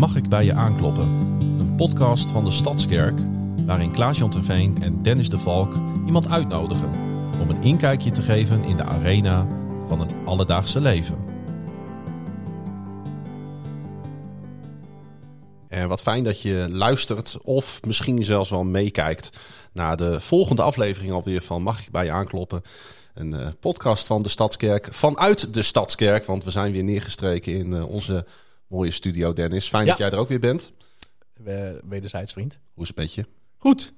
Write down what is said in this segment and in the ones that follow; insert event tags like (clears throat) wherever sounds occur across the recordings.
Mag ik bij je aankloppen? Een podcast van de Stadskerk waarin Klaas-Jan Terveen en Dennis de Valk iemand uitnodigen om een inkijkje te geven in de arena van het alledaagse leven. En wat fijn dat je luistert of misschien zelfs wel meekijkt naar de volgende aflevering alweer van Mag ik bij je aankloppen? Een uh, podcast van de Stadskerk, vanuit de Stadskerk, want we zijn weer neergestreken in uh, onze mooie studio, Dennis. Fijn Ja. dat jij er ook weer bent. We, wederzijds vriend. Hoe is het met je? Goed.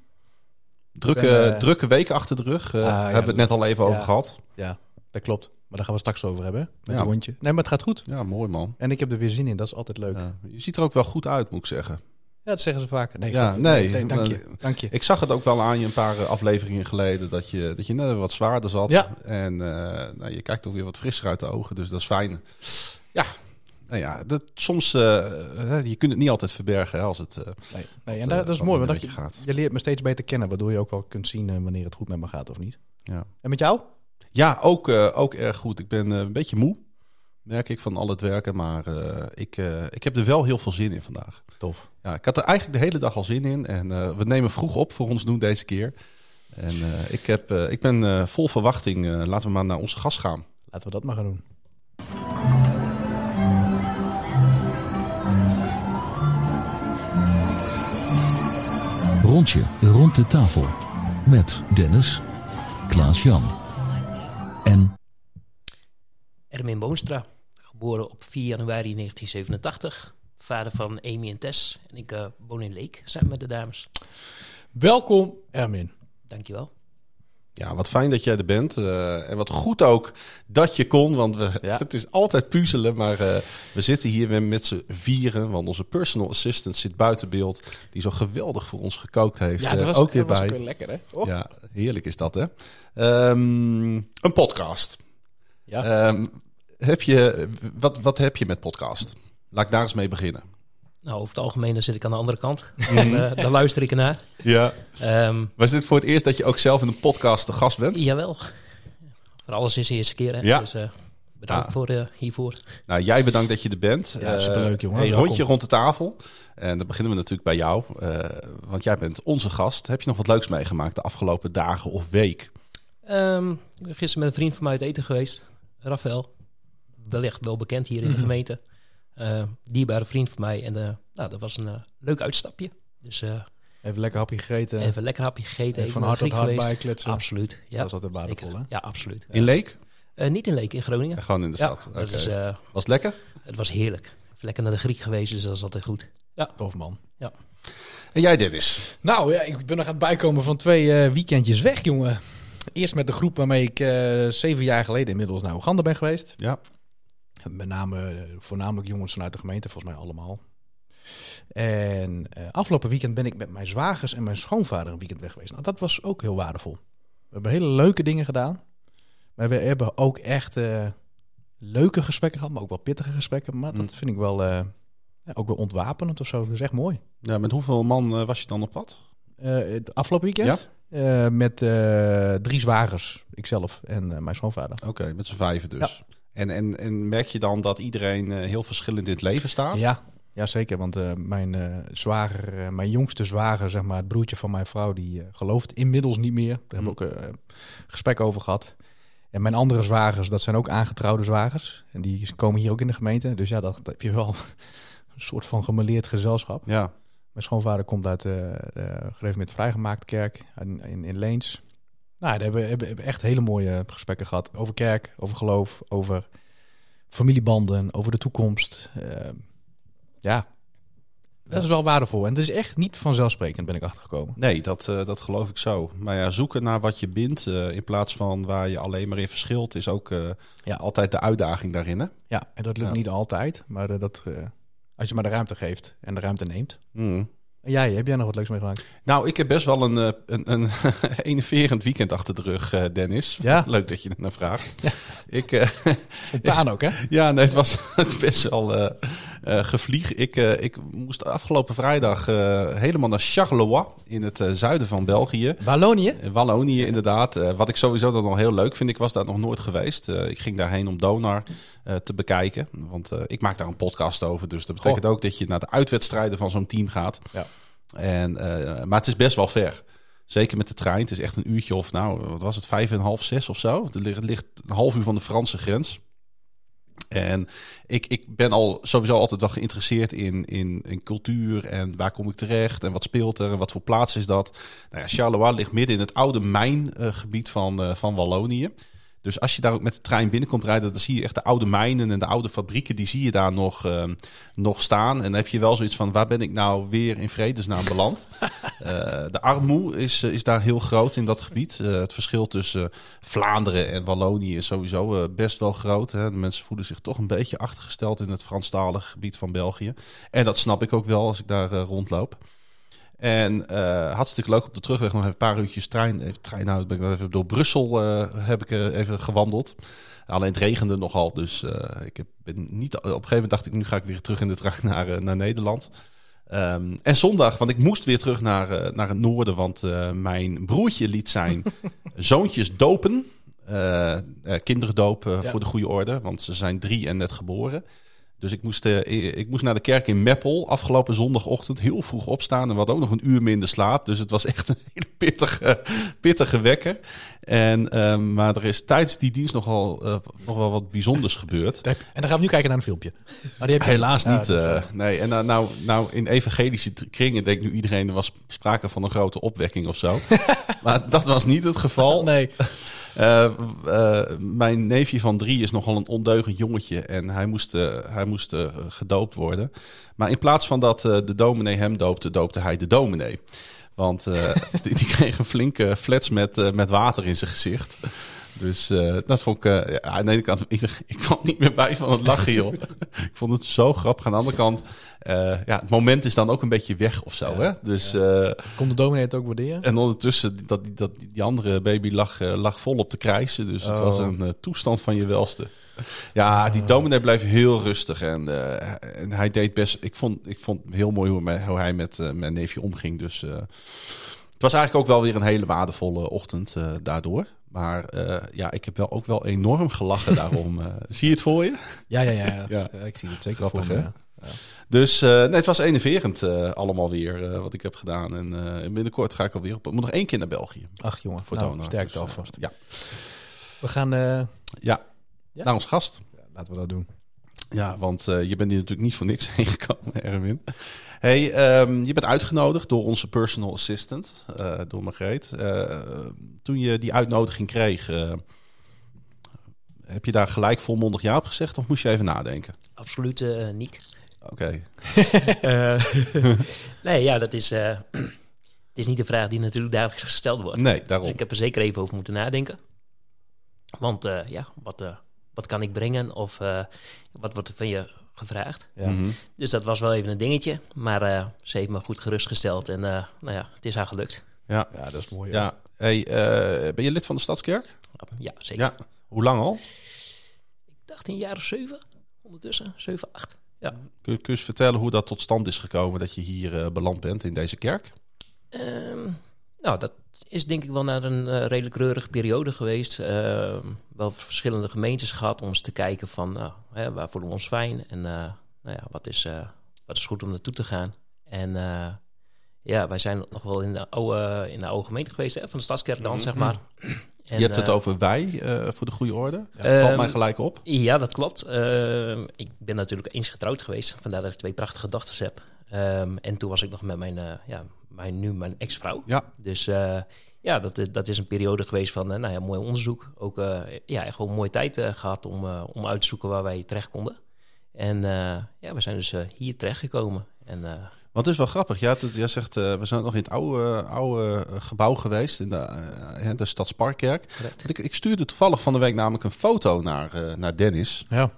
Drukke, ben, eh, drukke week achter de rug. Ah, ja, hebben we het net al even ja. over gehad. Ja, dat klopt. Maar daar gaan we straks over hebben. Met Ja. een hondje. Nee, maar het gaat goed. Ja, mooi man. En ik heb er weer zin in. Dat is altijd leuk. Ja, Ja, je ziet er ook wel goed uit, moet ik zeggen. dat zeggen ze vaker. Nee, Ja, nee, dank je. Dank je. Ik zag het ook wel aan je een paar eh, afleveringen geleden dat je, dat je net wat zwaarder zat. Ja. En nou, je kijkt toch weer wat frisser uit de ogen, dus dat is fijn. Ja, nou ja, dat, soms, eh, je kunt het niet altijd verbergen hè, als het Nee, nee, en dat, dat is mooi. Want je gaat. je leert me steeds beter kennen. Waardoor je ook wel kunt zien wanneer het goed met me gaat of niet. Ja, En met jou? ja ook, ook erg goed. Ik ben een beetje moe, merk ik, van al het werken. Maar ik, ik heb er wel heel veel zin in vandaag. Tof. Ja, ik had er eigenlijk de hele dag al zin in. En we nemen vroeg op voor ons doen deze keer. En ik, heb, ik ben vol verwachting. Laten we maar naar onze gast gaan. Laten we dat maar gaan doen. Rondje rond de tafel. Met Dennis, Klaas-Jan en Ermin Boonstra, geboren op 4 januari 1987. Vader van Amy en Tess. En ik eh, woon in Leek, samen met de dames. Welkom, Ermin. Dankjewel. Ja, wat fijn dat jij er bent. Eh, en wat goed ook dat je kon. Want we, Ja. het is altijd puzzelen. Maar eh, we zitten hier met z'n vieren. Want onze personal assistant zit buiten beeld. Die zo geweldig voor ons gekookt heeft. Eh, ook weer dat was bij. ook weer lekker, hè? Oh. Ja, heerlijk is dat, hè? Ehm, een podcast. Ja. Ehm, heb je, wat, wat heb je met podcast? Laat ik daar eens mee beginnen. Nou, over het algemeen dan zit ik aan de andere kant. en eh, daar luister ik ernaar. Ja. Ehm Was dit voor het eerst dat je ook zelf in een podcast te gast bent? jawel. Voor alles is de eerste keer, hè. Ja. Dus eh, bedankt voor, eh, hiervoor. Nou, jij bedankt dat je er bent. Ja, superleuk, jongen. Welkom. rondje rond de tafel. En dan beginnen we natuurlijk bij jou. eh, want jij bent onze gast. Heb je nog wat leuks meegemaakt de afgelopen dagen of week? Ehm, gisteren met een vriend van mij uit eten geweest. Rafael. Wellicht wel bekend hier in de gemeente. Eh, dierbare vriend van mij. En eh, nou, dat was een eh, leuk uitstapje. Dus eh, Even lekker hapje gegeten. even lekker hapje gegeten. Even van hart tot geweest. bijkletsen. Absoluut. Ja, Dat is altijd waardevol, hè? ja absoluut. In Leek? Eh, niet in Leek, in Groningen. Gewoon in de Ja, stad. is, eh, Was het lekker? het was heerlijk. Even lekker naar de Griek geweest, dus dat is altijd goed. Tof, man. En jij, Dennis? Nou ja, ik ben nog aan het bijkomen van twee eh, weekendjes weg, jongen. Eerst met de groep waarmee ik eh, zeven jaar geleden inmiddels naar Oeganda ben geweest. Ja. Met name, eh, voornamelijk jongens vanuit de gemeente, volgens mij allemaal. En eh, afgelopen weekend ben ik met mijn zwagers en mijn schoonvader een weekend weg geweest. Nou, dat was ook heel waardevol. We hebben hele leuke dingen gedaan. Maar we hebben ook echt eh, leuke gesprekken gehad, maar ook wel pittige gesprekken. Maar dat Mm. vind ik wel, ja, ook wel ontwapenend of zo. Dat is echt mooi. ja. Met hoeveel man was je dan op pad? Het afgelopen weekend? Met drie zwagers, ikzelf en mijn schoonvader. Oké, met z'n vijven dus. En, en, en merk je dan dat iedereen eh, heel verschillend in het leven staat? Ja, ja zeker. Want eh, mijn eh, zwager, mijn jongste zwager, zeg maar, het broertje van mijn vrouw, die gelooft inmiddels niet meer. Daar hebben we ook eh, gesprek over gehad. En mijn andere zwagers, dat zijn ook aangetrouwde zwagers. En die komen hier ook in de gemeente. Dus ja, dat, dat heb je wel (laughs) een soort van gemeleerd gezelschap. Ja. Mijn schoonvader komt uit de uh, gereformeerd vrijgemaakt kerk in, in, in Leens. Nou, daar hebben we echt hele mooie gesprekken gehad over kerk, over geloof, over familiebanden, over de toekomst. Uh, ja, dat is wel waardevol. En het is echt niet vanzelfsprekend, ben ik achtergekomen. Nee, dat, uh, dat geloof ik zo. Maar ja, zoeken naar wat je bindt uh, in plaats van waar je alleen maar in verschilt, is ook uh, ja. altijd de uitdaging daarin. Hè? Ja, en dat lukt ja. niet altijd, maar dat, als je maar de ruimte geeft en de ruimte neemt. Mm. En jij, heb jij nog wat leuks meegemaakt? Nou, ik heb best wel een, een, een (laughs) enerverend weekend achter de rug, uh, Dennis. Ja. Leuk dat je er naar vraagt. Ja. Ik, Spontaan ook, hè? (laughs) ja, nee, het was (laughs) best wel, uh, eh, gevlieg. Ik, eh, ik moest afgelopen vrijdag eh, helemaal naar Charleroi in het eh, zuiden van België. Wallonië? Wallonië inderdaad. Eh, wat ik sowieso dan nog heel leuk vind. Ik was daar nog nooit geweest. Eh, ik ging daarheen om Donar eh, te bekijken. Want eh, ik maak daar een podcast over. Dus dat betekent ook dat je naar de uitwedstrijden van zo'n team gaat. Ja. En, eh, maar het is best wel ver. Zeker met de trein. Het is echt een uurtje of nou, wat was het? Vijf en een half, zes of zo. Het ligt, het ligt een half uur van de Franse grens. En ik, ik ben al sowieso altijd wel geïnteresseerd in, in, in cultuur en waar kom ik terecht en wat speelt er en wat voor plaats is dat. Nou ja, Charleroi ligt midden in het oude mijngebied van, eh, van Wallonië. Dus als je daar ook met de trein binnenkomt rijden, dan zie je echt de oude mijnen en de oude fabrieken, die zie je daar nog, eh, nog staan. En dan heb je wel zoiets van, waar ben ik nou weer in vredesnaam beland? (laughs) Eh, de armoe is, eh, is daar heel groot in dat gebied. Eh, het verschil tussen Vlaanderen en Wallonië is sowieso best wel groot. Hè. De mensen voelen zich toch een beetje achtergesteld in het Franstalige gebied van België. En dat snap ik ook wel als ik daar rondloop. En eh, hartstikke leuk op de terugweg nog even een paar uurtjes trein. Even trein nou, ben ik nog even door Brussel eh, heb ik eh, even gewandeld. Alleen het regende nogal, dus eh, ik heb, ben niet. Op een gegeven moment dacht ik, nu ga ik weer terug in de trein (laughs) naar, eh, naar Nederland. Ehm, en zondag, want ik moest weer terug naar, eh, naar het noorden, want eh, mijn broertje liet zijn (laughs) zoontjes dopen. Eh, eh, dopen Ja. voor de goede orde, want ze zijn drie en net geboren. Dus ik moest, eh, ik moest naar de kerk in Meppel afgelopen zondagochtend heel vroeg opstaan. En hadden ook nog een uur minder slaap. Dus het was echt een hele pittige, pittige wekker. En, ehm, maar er is tijdens die dienst nogal, eh, nog wel wat bijzonders gebeurd. En dan gaan we nu kijken naar een filmpje. Maar die heb je- Helaas niet. eh, nee, en nou, nou, nou, in evangelische kringen denkt nu iedereen er was sprake van een grote opwekking of zo. (laughs) maar dat was niet het geval. nee. Eh, eh, mijn neefje van drie is nogal een ondeugend jongetje en hij moest, eh, hij moest gedoopt worden. Maar in plaats van dat de dominee hem doopte, doopte hij de dominee. Want (laughs) die, die kreeg een flinke flats met, met water in zijn gezicht. Dus eh, dat vond ik... eh, ja, aan de ene kant, ik, ik kwam niet meer bij van het lachen, joh. (laughs) ik vond het zo grappig. Aan de andere kant, eh, ja, het moment is dan ook een beetje weg of zo, hè. Dus... Kon de dominee het ook waarderen? en ondertussen, dat, dat, die andere baby lag, lag vol op te krijsen. Dus het Oh. was een eh, toestand van je welste. Ja, die dominee bleef heel rustig. En, en hij deed best... Ik vond, ik vond heel mooi hoe, hoe hij met mijn neefje omging. Dus het was eigenlijk ook wel weer een hele waardevolle ochtend daardoor. Maar eh, ja, ik heb wel ook wel enorm gelachen daarom. Eh, (laughs) zie je het voor je? Ja, ja, ja. ja. Ja. Ja, ik zie het zeker Grappig, voor me. ja. Dus eh, nee, het was enerverend eh, allemaal weer eh, wat ik heb gedaan. En eh, binnenkort ga ik alweer op... Ik moet nog één keer naar België. Ach jongen, Voor nou, sterkte Dus, eh, alvast. ja. We gaan... eh, Ja, naar ons gast. laten we dat doen. Ja, want eh, je bent hier natuurlijk niet voor niks (laughs) heen gekomen, Erwin. Hey, ehm, je bent uitgenodigd door onze personal assistant, eh, door Margreet. Eh, toen je die uitnodiging kreeg, eh, heb je daar gelijk volmondig ja op gezegd of moest je even nadenken? Absoluut niet. Oké, (laughs) (laughs) nee, ja, dat is, (clears throat) het is niet de vraag die natuurlijk dagelijks gesteld wordt. nee, Dus daarom. ik heb er zeker even over moeten nadenken. Want ja, wat, wat kan ik brengen of wat wordt er van je gevraagd? Ja. Mhm. Dus dat was wel even een dingetje. Maar eh, ze heeft me goed gerustgesteld en eh, nou ja, het is haar gelukt. Ja, Ja, dat is mooi. ja. Hey, eh, ben je lid van de Stadskerk? Ja, zeker. Ja. Hoe lang al? Ik dacht een jaar of zeven, ondertussen, zeven, acht. Ja. Kun je, kun je eens vertellen hoe dat tot stand is gekomen dat je hier beland bent in deze kerk? Ehm, nou, dat is denk ik wel naar een eh, redelijk reurige periode geweest. Ehm, wel verschillende gemeentes gehad om eens te kijken van nou, hè, waar voelen we ons fijn en eh, nou ja, wat, is, eh, wat is goed om naartoe te gaan. En eh, ja, wij zijn nog wel in de oude, in de oude gemeente geweest, hè, van de Stadskerk dan, Mhm. zeg maar. En, je hebt het over wij, eh, voor de goede orde. Ja. Valt Ehm, mij gelijk op. Ja, dat klopt. Ehm, ik ben natuurlijk eens getrouwd geweest, vandaar dat ik twee prachtige dochters heb. Ehm, en toen was ik nog met mijn, eh, ja, mijn nu mijn ex-vrouw. Ja. Dus eh, ja, dat, is- dat is een periode geweest van eh, nou ja, mooi onderzoek. Ook eh, ja, echt wel een mooie tijd eh, gehad om, eh, om uit te zoeken waar wij terecht konden. En eh, ja, we zijn dus eh, hier terechtgekomen. En eh, Want het is wel grappig. Ja, het- jij zegt, eh, we zijn nog in het oude, oude eh, gebouw geweest, in de, eh, de Stadsparkkerk. Ik, ik stuurde toevallig van de week namelijk een foto naar, eh, naar Dennis. Ja.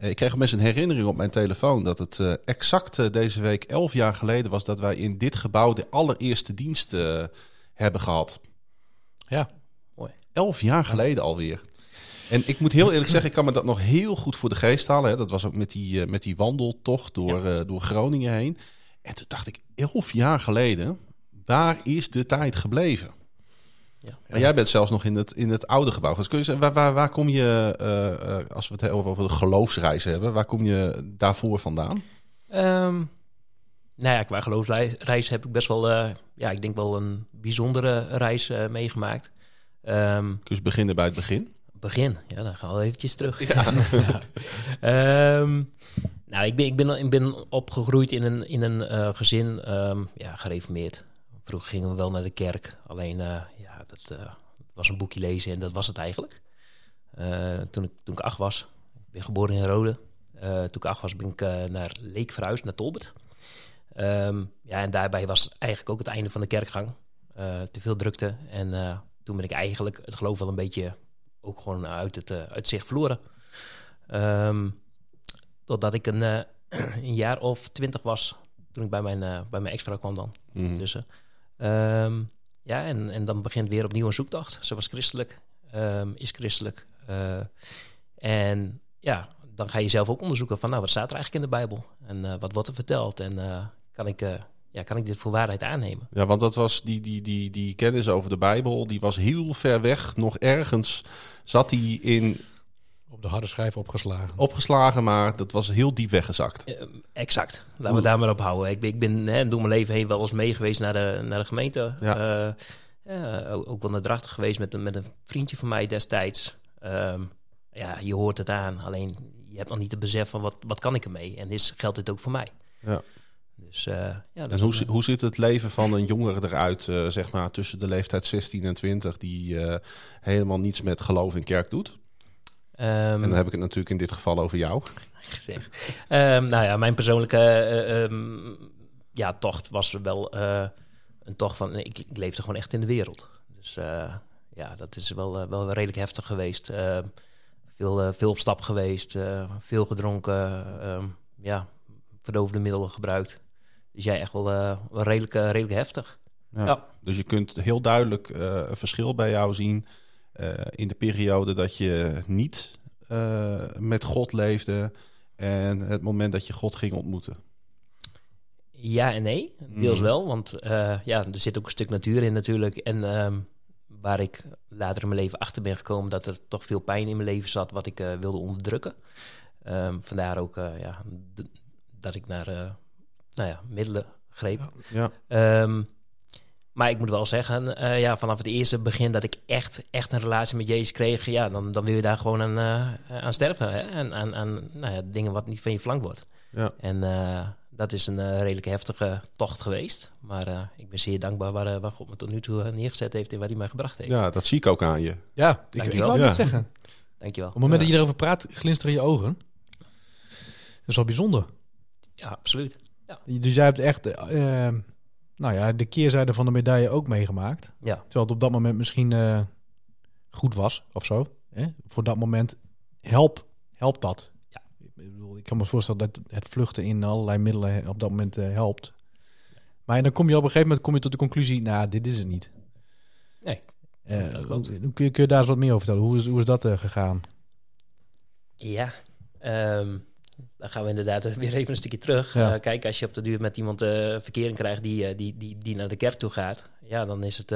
Ik kreeg opeens een herinnering op mijn telefoon dat het eh, exact eh, deze week elf jaar geleden was dat wij in dit gebouw de allereerste dienst eh, hebben gehad. Ja. Elf jaar geleden alweer. En ik moet heel eerlijk zeggen, ik kan me dat nog heel goed voor de geest halen. Hè. Dat was ook met die, met die wandeltocht door, eh, door Groningen heen. En toen dacht ik, elf jaar geleden, waar is de tijd gebleven? Ja. Maar jij bent zelfs nog in het, in het oude gebouw. Dus kun je zeggen, waar, waar, waar kom je, eh, eh, als we het over, over de geloofsreizen hebben, waar kom je daarvoor vandaan? Ehm, nou ja, qua geloofsreis heb ik best wel, eh, ja, ik denk wel een bijzondere reis meegemaakt. Kun je beginnen bij het begin? begin, ja, dan gaan we eventjes terug. (laughs) Ehm, nou, ik ben, ik, ben, ik ben opgegroeid in een, in een gezin, ja, gereformeerd. Vroeger gingen we wel naar de kerk, alleen, ja, dat eh, was een boekje lezen en dat was het eigenlijk. Eh, toen, ik, toen ik acht was, ik ben geboren in Rode. Eh, toen ik acht was, ben ik naar Leek verhuisd, naar Tolbert. Ehm, ja, en daarbij was eigenlijk ook het einde van de kerkgang. Te veel drukte. En toen ben ik eigenlijk het geloof wel een beetje ook gewoon uit het uit zicht verloren. Ehm, totdat ik een, (clears throat) een jaar of twintig was, toen ik bij mijn, bij mijn ex-vrouw kwam dan tussen. Ehm, ja, en, en dan begint weer opnieuw een zoektocht. Ze was christelijk, ehm, is christelijk. Eh, en ja, dan ga je zelf ook onderzoeken van, nou, wat staat er eigenlijk in de Bijbel? En eh, wat wordt er verteld? En eh, kan, ik, ja, kan ik dit voor waarheid aannemen? Ja, want dat was die, die, die, die kennis over de Bijbel, die was heel ver weg. Nog ergens zat hij in Op de harde schijf opgeslagen. opgeslagen, maar dat was heel diep weggezakt. Eh, exact. Laten we daar maar op houden. Ik ben, ik ben hè, door mijn leven heen wel eens mee geweest naar de, naar de gemeente. Ja. Eh, ja, ook, ook wel naar Drachten geweest met, een- met een vriendje van mij destijds. Ehm, ja, je hoort het aan. Alleen je hebt nog niet het besef van wat, wat kan ik ermee. En is, geldt dit ook voor mij. Ja. Dus eh, ja, En hoe, hoe zit het leven van een jongere eruit, eh, zeg maar, tussen de leeftijd 16 en 20, die eh, helemaal niets met geloof in kerk doet? Ehm, En dan heb ik het natuurlijk in dit geval over jou. (laughs) gezegd. Ehm, nou ja, mijn persoonlijke eh, ehm, ja, tocht was wel eh, een tocht van... Ik, ik leefde gewoon echt in de wereld. Dus eh, ja, dat is wel, wel redelijk heftig geweest. Ehm, veel, veel op stap geweest, eh, veel gedronken, ehm, ja, verdovende middelen gebruikt. Dus jij echt wel, eh, wel redelijk, redelijk heftig. Ja. Ja. Dus je kunt heel duidelijk eh, een verschil bij jou zien in de periode dat je niet eh, met God leefde en het moment dat je God ging ontmoeten. Ja en nee, deels Mhm. wel. Want eh, ja, er zit ook een stuk natuur in natuurlijk. En ehm, waar ik later in mijn leven achter ben gekomen... dat er toch veel pijn in mijn leven zat wat ik eh, wilde onderdrukken. Ehm, vandaar ook eh, ja, dat ik naar eh, nou ja, middelen greep. Ja, Ehm, maar ik moet wel zeggen, eh, ja, vanaf het eerste begin dat ik echt, echt een relatie met Jezus kreeg... Ja, dan, dan wil je daar gewoon aan, eh, aan sterven. Hè? En aan, aan nou ja, dingen wat niet van je flank wordt. ja. En eh, dat is een redelijk heftige tocht geweest. Maar eh, ik ben zeer dankbaar waar, waar God me tot nu toe neergezet heeft en waar hij mij gebracht heeft. ja, dat zie ik ook aan je. Ja, ik, ik Dankjewel. wou Ja. zeggen. Dankjewel. Op het moment Ja. dat je erover praat, glinsteren je ogen. Dat is wel bijzonder. Ja, absoluut. Dus jij hebt echt nou ja, de keerzijde van de medaille ook meegemaakt. Ja. Terwijl het op dat moment misschien eh, goed was of zo. Hè? Voor dat moment help, helpt dat. Ja. Ik, bedoel, ik kan me voorstellen dat het vluchten in allerlei middelen op dat moment eh, helpt. Maar dan kom je op een gegeven moment kom je tot de conclusie, nou, dit is het niet. Nee. Hoe- kun, je, kun je daar eens wat meer over vertellen? Hoe is, hoe is dat gegaan? Ja, ehm, dan gaan we inderdaad (laughs) weer even een stukje terug. Ja. Eh, kijk, als je op de duur met iemand eh, verkering krijgt die, eh, die, die, die naar de kerk toe gaat, ja, dan is het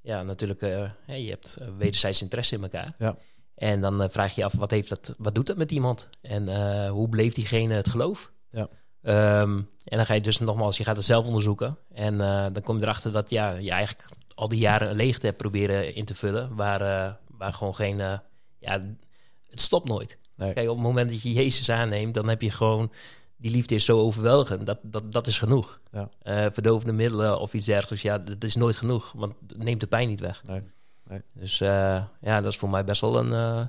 ja, natuurlijk, je hebt wederzijds interesse in elkaar. Ja. En dan vraag je je af, wat, heeft dat, wat doet dat met iemand? En hoe beleeft diegene het geloof? Ja. Ehm, en dan ga je dus nogmaals, je gaat het zelf onderzoeken. En dan kom je erachter dat ja, je eigenlijk al die jaren een leegte hebt proberen in te vullen, waar, waar gewoon geen, ja, het stopt nooit. Nee. Kijk, op het moment dat je Jezus aanneemt, dan heb je gewoon... Die liefde is zo overweldigend, dat, dat, dat is genoeg. Ja. Eh, verdovende middelen of iets dergelijks, ja, dat is nooit genoeg. Want het neemt de pijn niet weg. Nee, nee. Dus eh, ja, dat is voor mij best wel een, eh,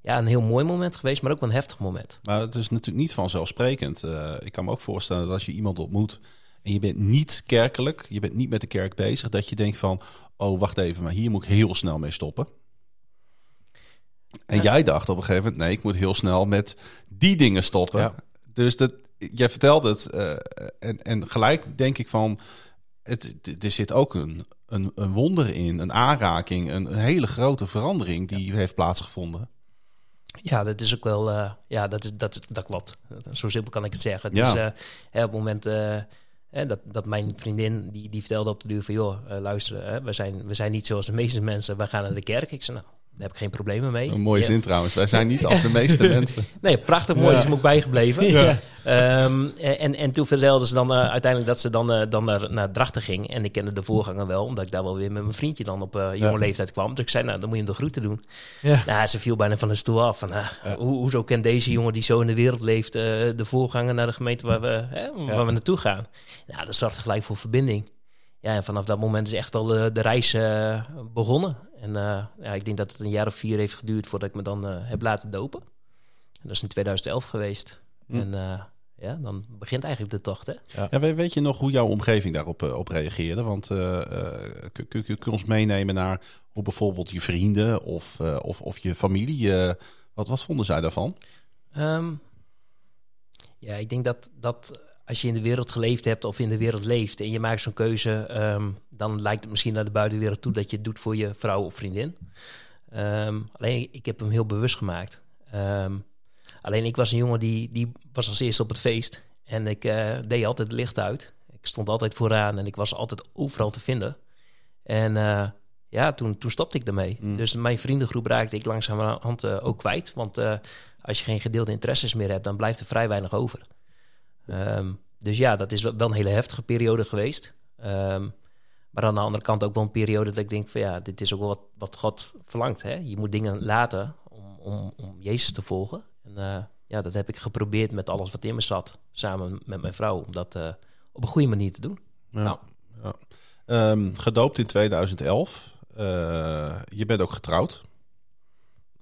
ja, een heel mooi moment geweest, maar ook wel een heftig moment. Maar het is natuurlijk niet vanzelfsprekend. Eh, ik kan me ook voorstellen dat als je iemand ontmoet en je bent niet kerkelijk, je bent niet met de kerk bezig, dat je denkt van, oh wacht even, maar hier moet ik heel snel mee stoppen. En jij dacht op een gegeven moment, nee, ik moet heel snel met die dingen stoppen. Dus dat, jij vertelt het eh, en, en gelijk denk ik van, het, er zit ook een, een, een wonder in, een aanraking, een, een hele grote verandering die heeft plaatsgevonden. Ja, dat is ook wel. eh, ja, dat, is, dat, dat klopt. Zo simpel kan ik het zeggen. Ja. Dus hè, op het moment hè, dat, dat mijn vriendin die, die vertelde op de duur van joh, luister, hè, we, zijn, we zijn niet zoals de meeste mensen. We gaan naar de kerk. Ik zei, nou, daar heb ik geen problemen mee. Een mooie Ja. zin trouwens. Wij zijn niet als de meeste (laughs) mensen. Nee, prachtig mooi. Ja. is me ook bijgebleven. Ja. Ehm, en, en toen vertelde ze dan eh, uiteindelijk dat ze dan, eh, dan naar, naar Drachten ging. En ik kende de voorganger wel, omdat ik daar wel weer met mijn vriendje dan op eh, jonge Ja. leeftijd kwam. Dus ik zei, nou, dan moet je hem de groeten doen. Ja. Nou, ze viel bijna van de stoel af. Van, ah, hoe, hoezo kent deze jongen die zo in de wereld leeft, eh, de voorganger naar de gemeente waar we, hè, waar we naartoe gaan? Nou, dat zorgde gelijk voor verbinding. Ja, en vanaf dat moment is echt wel de, de reis eh, begonnen. En eh, ja, ik denk dat het een jaar of vier heeft geduurd voordat ik me dan eh, heb laten dopen. En dat is in 2011 geweest. Hm. En eh, ja, dan begint eigenlijk de tocht, hè? Ja, we- weet je nog hoe jouw omgeving daarop op reageerde? Want eh, eh, kun, kun, kun je ons meenemen naar hoe bijvoorbeeld je vrienden of, eh, of, of je familie, wat, wat vonden zij daarvan? Ehm, ja, ik denk dat, dat als je in de wereld geleefd hebt of in de wereld leeft en je maakt zo'n keuze, ehm, dan lijkt het misschien naar de buitenwereld toe dat je het doet voor je vrouw of vriendin. Ehm, alleen ik heb hem heel bewust gemaakt. Ehm, alleen ik was een jongen die, die was als eerste op het feest en ik eh, deed altijd het licht uit. Ik stond altijd vooraan en ik was altijd overal te vinden. En eh, ja, toen, toen stopte ik daarmee. Mm. Dus mijn vriendengroep raakte ik langzamerhand eh, ook kwijt. Want als je geen gedeelde interesses meer hebt, dan blijft er vrij weinig over. Ehm, dus ja, dat is wel een hele heftige periode geweest. Ehm, maar aan de andere kant ook wel een periode dat ik denk van ja, dit is ook wel wat, wat God verlangt. Hè? Je moet dingen laten om, om, om Jezus te volgen. En eh, ja, dat heb ik geprobeerd met alles wat in me zat, samen met mijn vrouw, om dat eh, op een goede manier te doen. Ja. Nou. Ja. Ehm, gedoopt in 2011. Eh, je bent ook getrouwd.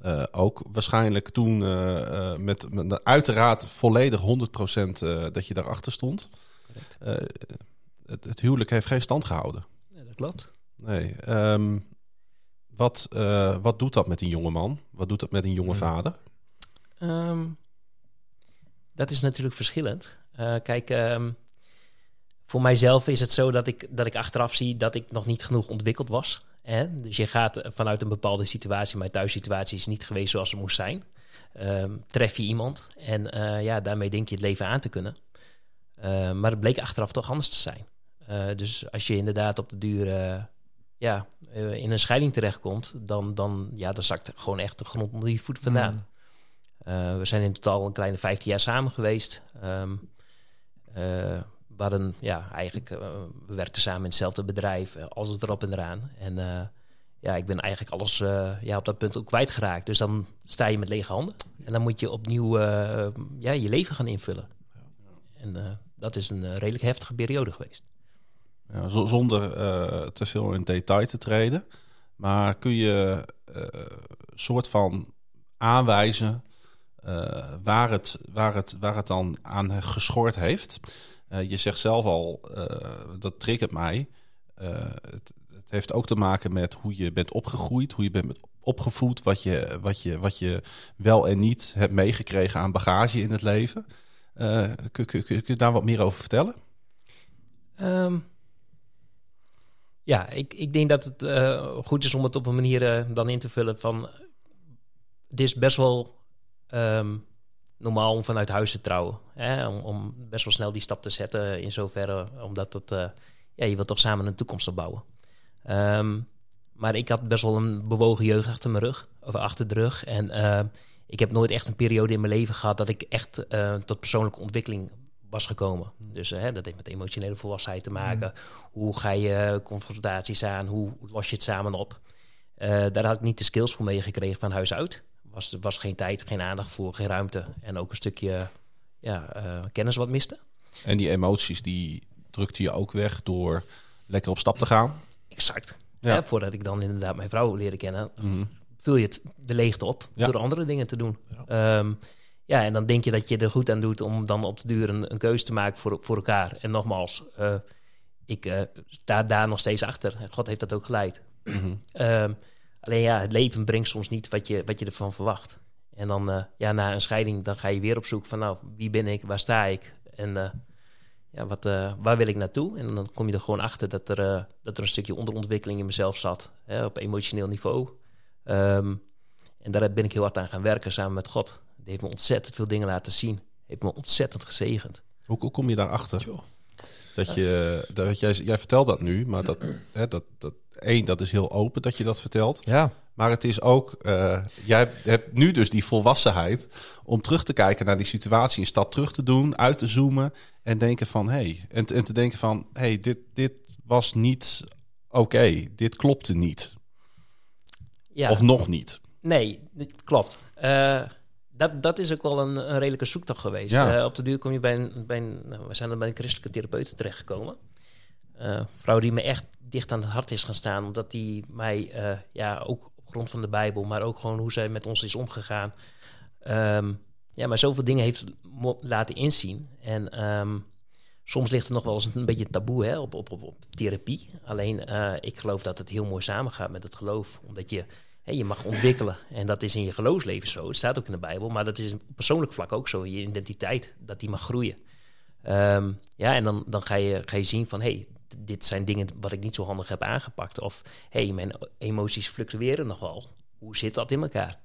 Eh, ook waarschijnlijk toen eh, eh, met, met uiteraard volledig 100% eh, dat je daarachter stond. Het, het huwelijk heeft geen stand gehouden. Ja, dat klopt. Nee. ehm, wat, wat doet dat met een jonge man? Wat doet dat met een jonge Hmm. vader? Ehm, dat is natuurlijk verschillend. Kijk, ehm, voor mijzelf is het zo dat ik, dat ik achteraf zie dat ik nog niet genoeg ontwikkeld was. Hè? Dus je gaat vanuit een bepaalde situatie, mijn thuissituatie is niet geweest zoals ze moest zijn. Ehm, tref je iemand en eh, ja, daarmee denk je het leven aan te kunnen. Eh, maar het bleek achteraf toch anders te zijn. Eh, dus als je inderdaad op de duur eh, ja, in een scheiding terechtkomt, dan, dan, ja, dan zakt er gewoon echt de grond onder je voet vandaan. Mm. Eh, we zijn in totaal een kleine 15 jaar samen geweest. Ehm, eh, we hadden, ja, eigenlijk, eh, we werkten samen in hetzelfde bedrijf, eh, alles het erop en eraan. En eh, ja, ik ben eigenlijk alles ja, op dat punt ook kwijtgeraakt. Dus dan sta je met lege handen. En dan moet je opnieuw ja, je leven gaan invullen. En dat is een redelijk heftige periode geweest. Ja, zo- zonder te veel in detail te treden. Maar kun je soort van aanwijzen waar, het, waar, het, waar het dan aan geschort heeft? Eh, je zegt zelf al, eh, dat triggert mij. Eh, het, het heeft ook te maken met hoe je bent opgegroeid, hoe je bent opgevoed, wat je, wat je, wat je wel en niet hebt meegekregen aan bagage in het leven. Kun, kun, kun je daar wat meer over vertellen? Ehm, ja, ik, ik denk dat het goed is om het op een manier dan in te vullen van... Het is best wel ehm, normaal om vanuit huis te trouwen. Hè? Om, om best wel snel die stap te zetten in zoverre, omdat het, eh, ja, je wilt toch samen een toekomst opbouwen. Ehm, maar ik had best wel een bewogen jeugd achter mijn rug, of achter de rug. En eh, ik heb nooit echt een periode in mijn leven gehad dat ik echt eh, tot persoonlijke ontwikkeling was gekomen. Dus eh, dat heeft met emotionele volwassenheid te maken. Hoe ga je confrontaties aan? Hoe los je het samen op? Daar had ik niet de skills voor meegekregen van huis uit. Was, er was geen tijd, geen aandacht voor, geen ruimte. En ook een stukje ja, eh, kennis wat miste. En die emoties die drukte je ook weg door lekker op stap te gaan. Exact. Ja. Hè, voordat ik dan inderdaad mijn vrouw leerde kennen, Mhm. vul je het, de leegte op Ja. door andere dingen te doen. Ja. ja, en dan denk je dat je er goed aan doet om dan op de duur een, een keuze te maken voor, voor elkaar. En nogmaals, eh, ik eh, sta daar nog steeds achter. God heeft dat ook geleid. Ehm, alleen ja, het leven brengt soms niet wat je, wat je ervan verwacht. En dan eh, ja, na een scheiding, dan ga je weer op zoek van nou, wie ben ik, waar sta ik? En eh, ja, wat, eh, waar wil ik naartoe? En dan kom je er gewoon achter dat er, dat er een stukje onderontwikkeling in mezelf zat, hè, op emotioneel niveau. Ehm, En daar ben ik heel hard aan gaan werken samen met God. Die heeft me ontzettend veel dingen laten zien. Heeft me ontzettend gezegend. Hoe, hoe kom je daarachter? Joh. Dat je, dat jij, jij vertelt dat nu, maar dat, hè, dat, dat, één, dat is heel open dat je dat vertelt. Ja, Maar het is ook, eh, jij hebt nu dus die volwassenheid om terug te kijken naar die situatie, een stap terug te doen, uit te zoomen en denken van, hé, hey, en, en te denken van, hé, hey, dit, dit was niet oké, dit klopte niet, Ja, of nog niet. nee, dit klopt. Eh, dat, dat is ook wel een, een redelijke zoektocht geweest. Ja. Eh, op de duur kom je bij een, bij een nou, we zijn dan bij een christelijke therapeut terechtgekomen. Eh, Een vrouw die me echt dicht aan het hart is gaan staan, omdat die mij, eh, ja, ook op grond van de Bijbel, maar ook gewoon hoe zij met ons is omgegaan, ehm, ja, maar zoveel dingen heeft laten inzien. En ehm, soms ligt er nog wel eens een beetje taboe hè, op, op, op, therapie. Alleen eh, ik geloof dat het heel mooi samengaat met het geloof, omdat je je mag ontwikkelen. En dat is in je geloofsleven zo. Het staat ook in de Bijbel, maar dat is op persoonlijk vlak ook zo. Je identiteit, dat die mag groeien. Ehm, ja, en dan, dan ga, je, ga je zien van, hé, hey, dit zijn dingen wat ik niet zo handig heb aangepakt. Of, hé, hey, mijn emoties fluctueren nogal. Hoe zit dat in elkaar?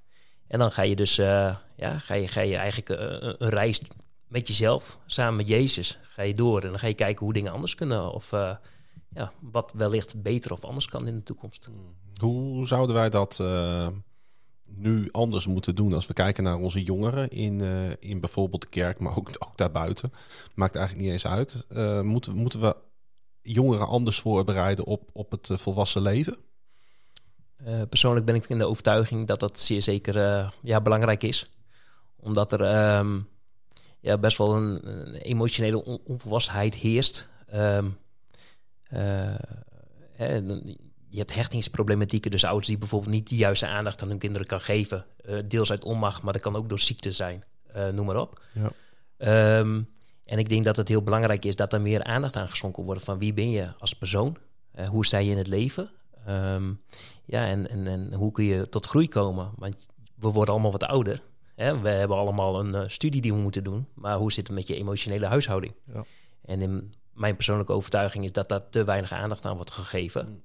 En dan ga je dus, eh, ja, ga je, ga je eigenlijk eh, een, reis met jezelf, samen met Jezus, ga je door. En dan ga je kijken hoe dingen anders kunnen. Of eh, ja, wat wellicht beter of anders kan in de toekomst. Hoe zouden wij dat nu anders moeten doen als we kijken naar onze jongeren in, in bijvoorbeeld de kerk, maar ook, ook daarbuiten? Maakt eigenlijk niet eens uit. Moeten, moeten we jongeren anders voorbereiden op, op het eh, volwassen leven? Eh, persoonlijk ben ik in de overtuiging dat dat zeer zeker eh, ja, belangrijk is. Omdat er ehm, ja, best wel een, een emotionele on- onvolwassenheid heerst. Dan- je hebt hechtingsproblematieken, dus ouders die bijvoorbeeld niet de juiste aandacht aan hun kinderen kan geven. Deels uit onmacht, maar dat kan ook door ziekte zijn, noem maar op. Ja. Ehm, en ik denk dat het heel belangrijk is dat er meer aandacht aan geschonken wordt van wie ben je als persoon? Eh, hoe sta je in het leven? Ehm, ja, en, en, en hoe kun je tot groei komen? Want we worden allemaal wat ouder. Hè? We hebben allemaal een eh, studie die we moeten doen. Maar hoe zit het met je emotionele huishouding? Ja. En in mijn persoonlijke overtuiging is dat daar te weinig aandacht aan wordt gegeven.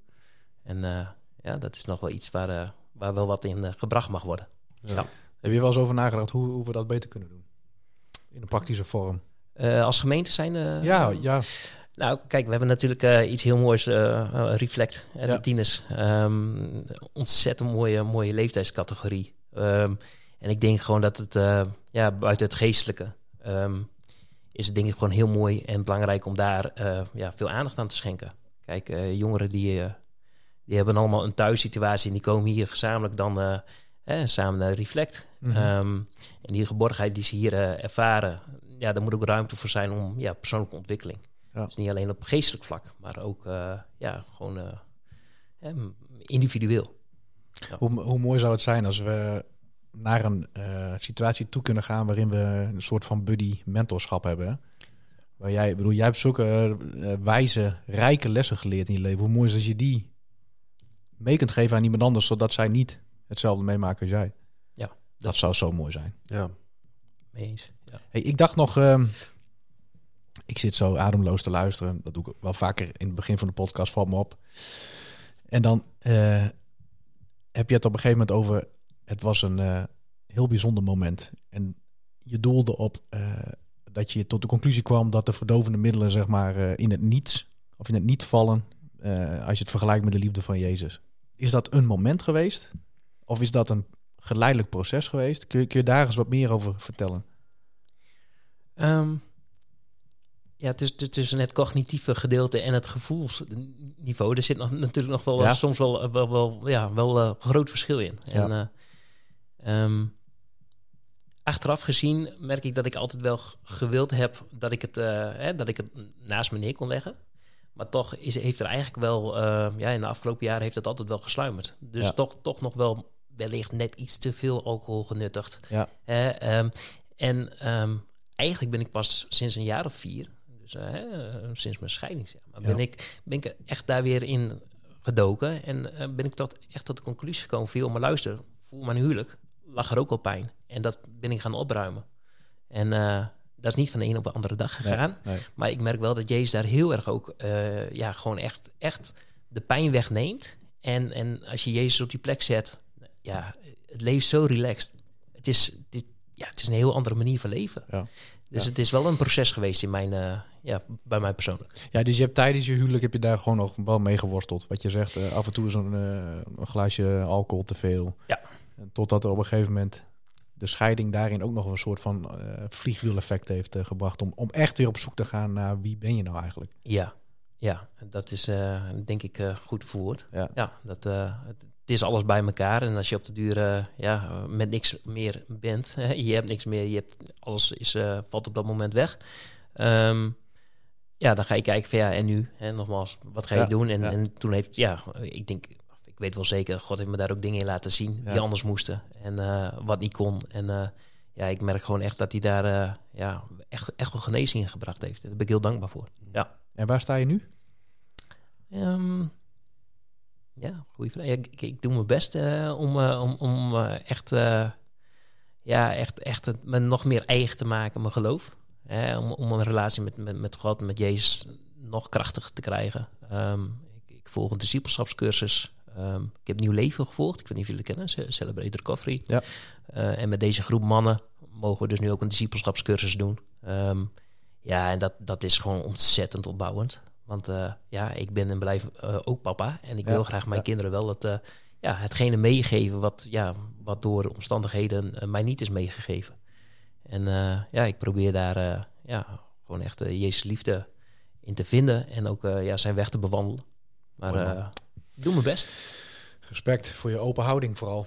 En eh, ja, dat is nog wel iets waar, waar wel wat in gebracht mag worden. Ja. heb je wel eens over nagedacht hoe, hoe we dat beter kunnen doen? In een praktische vorm. Eh, als gemeente zijn... eh, ja, ja, Nou, kijk, we hebben natuurlijk eh, iets heel moois, Reflect en Ja. Ehm, ontzettend mooie, mooie leeftijdscategorie. Ehm, en ik denk gewoon dat het, ja, buiten het geestelijke, ehm, is het denk ik gewoon heel mooi en belangrijk om daar ja, veel aandacht aan te schenken. Kijk, jongeren die, die hebben allemaal een thuissituatie en die komen hier gezamenlijk dan eh, samen naar Reflect. Mhm. En die geborgenheid die ze hier ervaren, ja, daar moet ook ruimte voor zijn om ja, persoonlijke ontwikkeling. Ja. Dus niet alleen op geestelijk vlak, maar ook eh, ja, gewoon eh, hè, individueel. Hoe, hoe mooi zou het zijn als we naar een eh, situatie toe kunnen gaan waarin we een soort van buddy mentorschap hebben. hè? Waar jij, ik bedoel, jij hebt zulke wijze, rijke lessen geleerd in je leven. Hoe mooi is als je die mee kunt geven aan iemand anders, zodat zij niet hetzelfde meemaken als jij. Ja, Dat, dat- zou zo mooi zijn. Ja. Mee eens. Hey, ik dacht nog, ehm, ik zit zo ademloos te luisteren. Dat doe ik wel vaker in het begin van de podcast, valt me op. En dan eh, heb je het op een gegeven moment over, het was een eh, heel bijzonder moment. En je doelde op eh, dat je tot de conclusie kwam dat de verdovende middelen, zeg maar, in het niets, of in het niet vallen, als je het vergelijkt met de liefde van Jezus. Is dat een moment geweest? Of is dat een geleidelijk proces geweest? Kun kun je daar eens wat meer over vertellen? Ehm, ja, tussen, tussen het cognitieve gedeelte en het gevoelsniveau, er zit nog, natuurlijk nog wel, Ja. soms wel, wel, wel, ja, wel eh, groot verschil in. En, eh, ehm, achteraf gezien merk ik dat ik altijd wel gewild heb dat ik het, eh, hè, dat ik het naast me neer kon leggen. Maar toch is, heeft er eigenlijk wel, ja, in de afgelopen jaren heeft het altijd wel gesluimerd. Dus Ja. toch, toch nog wel wellicht net iets te veel alcohol genuttigd. Ja. Ehm, en eigenlijk ben ik pas sinds een jaar of vier, dus eh, hè, eh, sinds mijn scheiding, zeg maar, Ja. ben, ik, ben ik echt daar weer in gedoken. En eh, ben ik tot, echt tot de conclusie gekomen, veel maar luister, voor mijn huwelijk lag er ook al pijn. En dat ben ik gaan opruimen. En dat is niet van de een op de andere dag gegaan. Nee. Maar ik merk wel dat Jezus daar heel erg ook, ja, gewoon echt, echt de pijn wegneemt. En, en als je Jezus op die plek zet, ja, het leeft zo relaxed. Het is, dit, ja, het is een heel andere manier van leven. Ja. Dus Ja. het is wel een proces geweest in mijn, eh, ja, bij mij persoonlijk. Ja, dus je hebt tijdens je huwelijk heb je daar gewoon nog wel mee geworsteld. Wat je zegt, eh, af en toe zo'n eh, een glaasje alcohol te veel. Ja. En Totdat er op een gegeven moment de scheiding daarin ook nog een soort van eh vliegwiel-effect heeft gebracht. Om, om echt weer op zoek te gaan naar wie ben je nou eigenlijk. Ja, ja dat is eh, denk ik eh, goed verwoord. Ja. Ja, dat, eh, het, het is alles bij elkaar. En als je op de duur eh, ja, met niks meer bent, hè, je hebt niks meer, je hebt, alles is, eh, valt op dat moment weg. Ehm, ja, dan ga je kijken van ja, en nu? Hè, nogmaals, wat ga je Ja, doen? En, ja. en toen heeft, ja, ik denk, ik weet wel zeker, God heeft me daar ook dingen in laten zien die anders moesten. En eh, wat niet kon. En ja, ik merk gewoon echt dat hij daar ja, echt, echt wel genezing in gebracht heeft. Daar ben ik heel dankbaar voor. Ja. En waar sta je nu? Ehm, ja, goede vraag. Ja, ik, ik, ik doe mijn best eh, om, eh, om, om eh, echt, ja, echt, echt het me nog meer eigen te maken, mijn geloof. Hè, om, om een relatie met, met, met God, met Jezus, nog krachtiger te krijgen. Ehm, ik, ik volg een discipelschapscursus. Ehm, ik heb Nieuw Leven gevolgd. Ik weet niet of jullie kennen, Ce- Celebrate Recovery. Ja. En met deze groep mannen mogen we dus nu ook een discipelschapscursus doen. Ehm, ja, en dat, dat is gewoon ontzettend opbouwend. Want eh, ja, ik ben en blijf eh, ook papa. En ik Ja, wil graag mijn ja. kinderen wel het, eh, ja, hetgene meegeven wat, ja, wat door omstandigheden mij niet is meegegeven. En eh, ja, ik probeer daar eh, ja, gewoon echt Jezus liefde in te vinden. En ook eh, ja, zijn weg te bewandelen. Maar eh, ik doe mijn best. Respect voor je open houding vooral.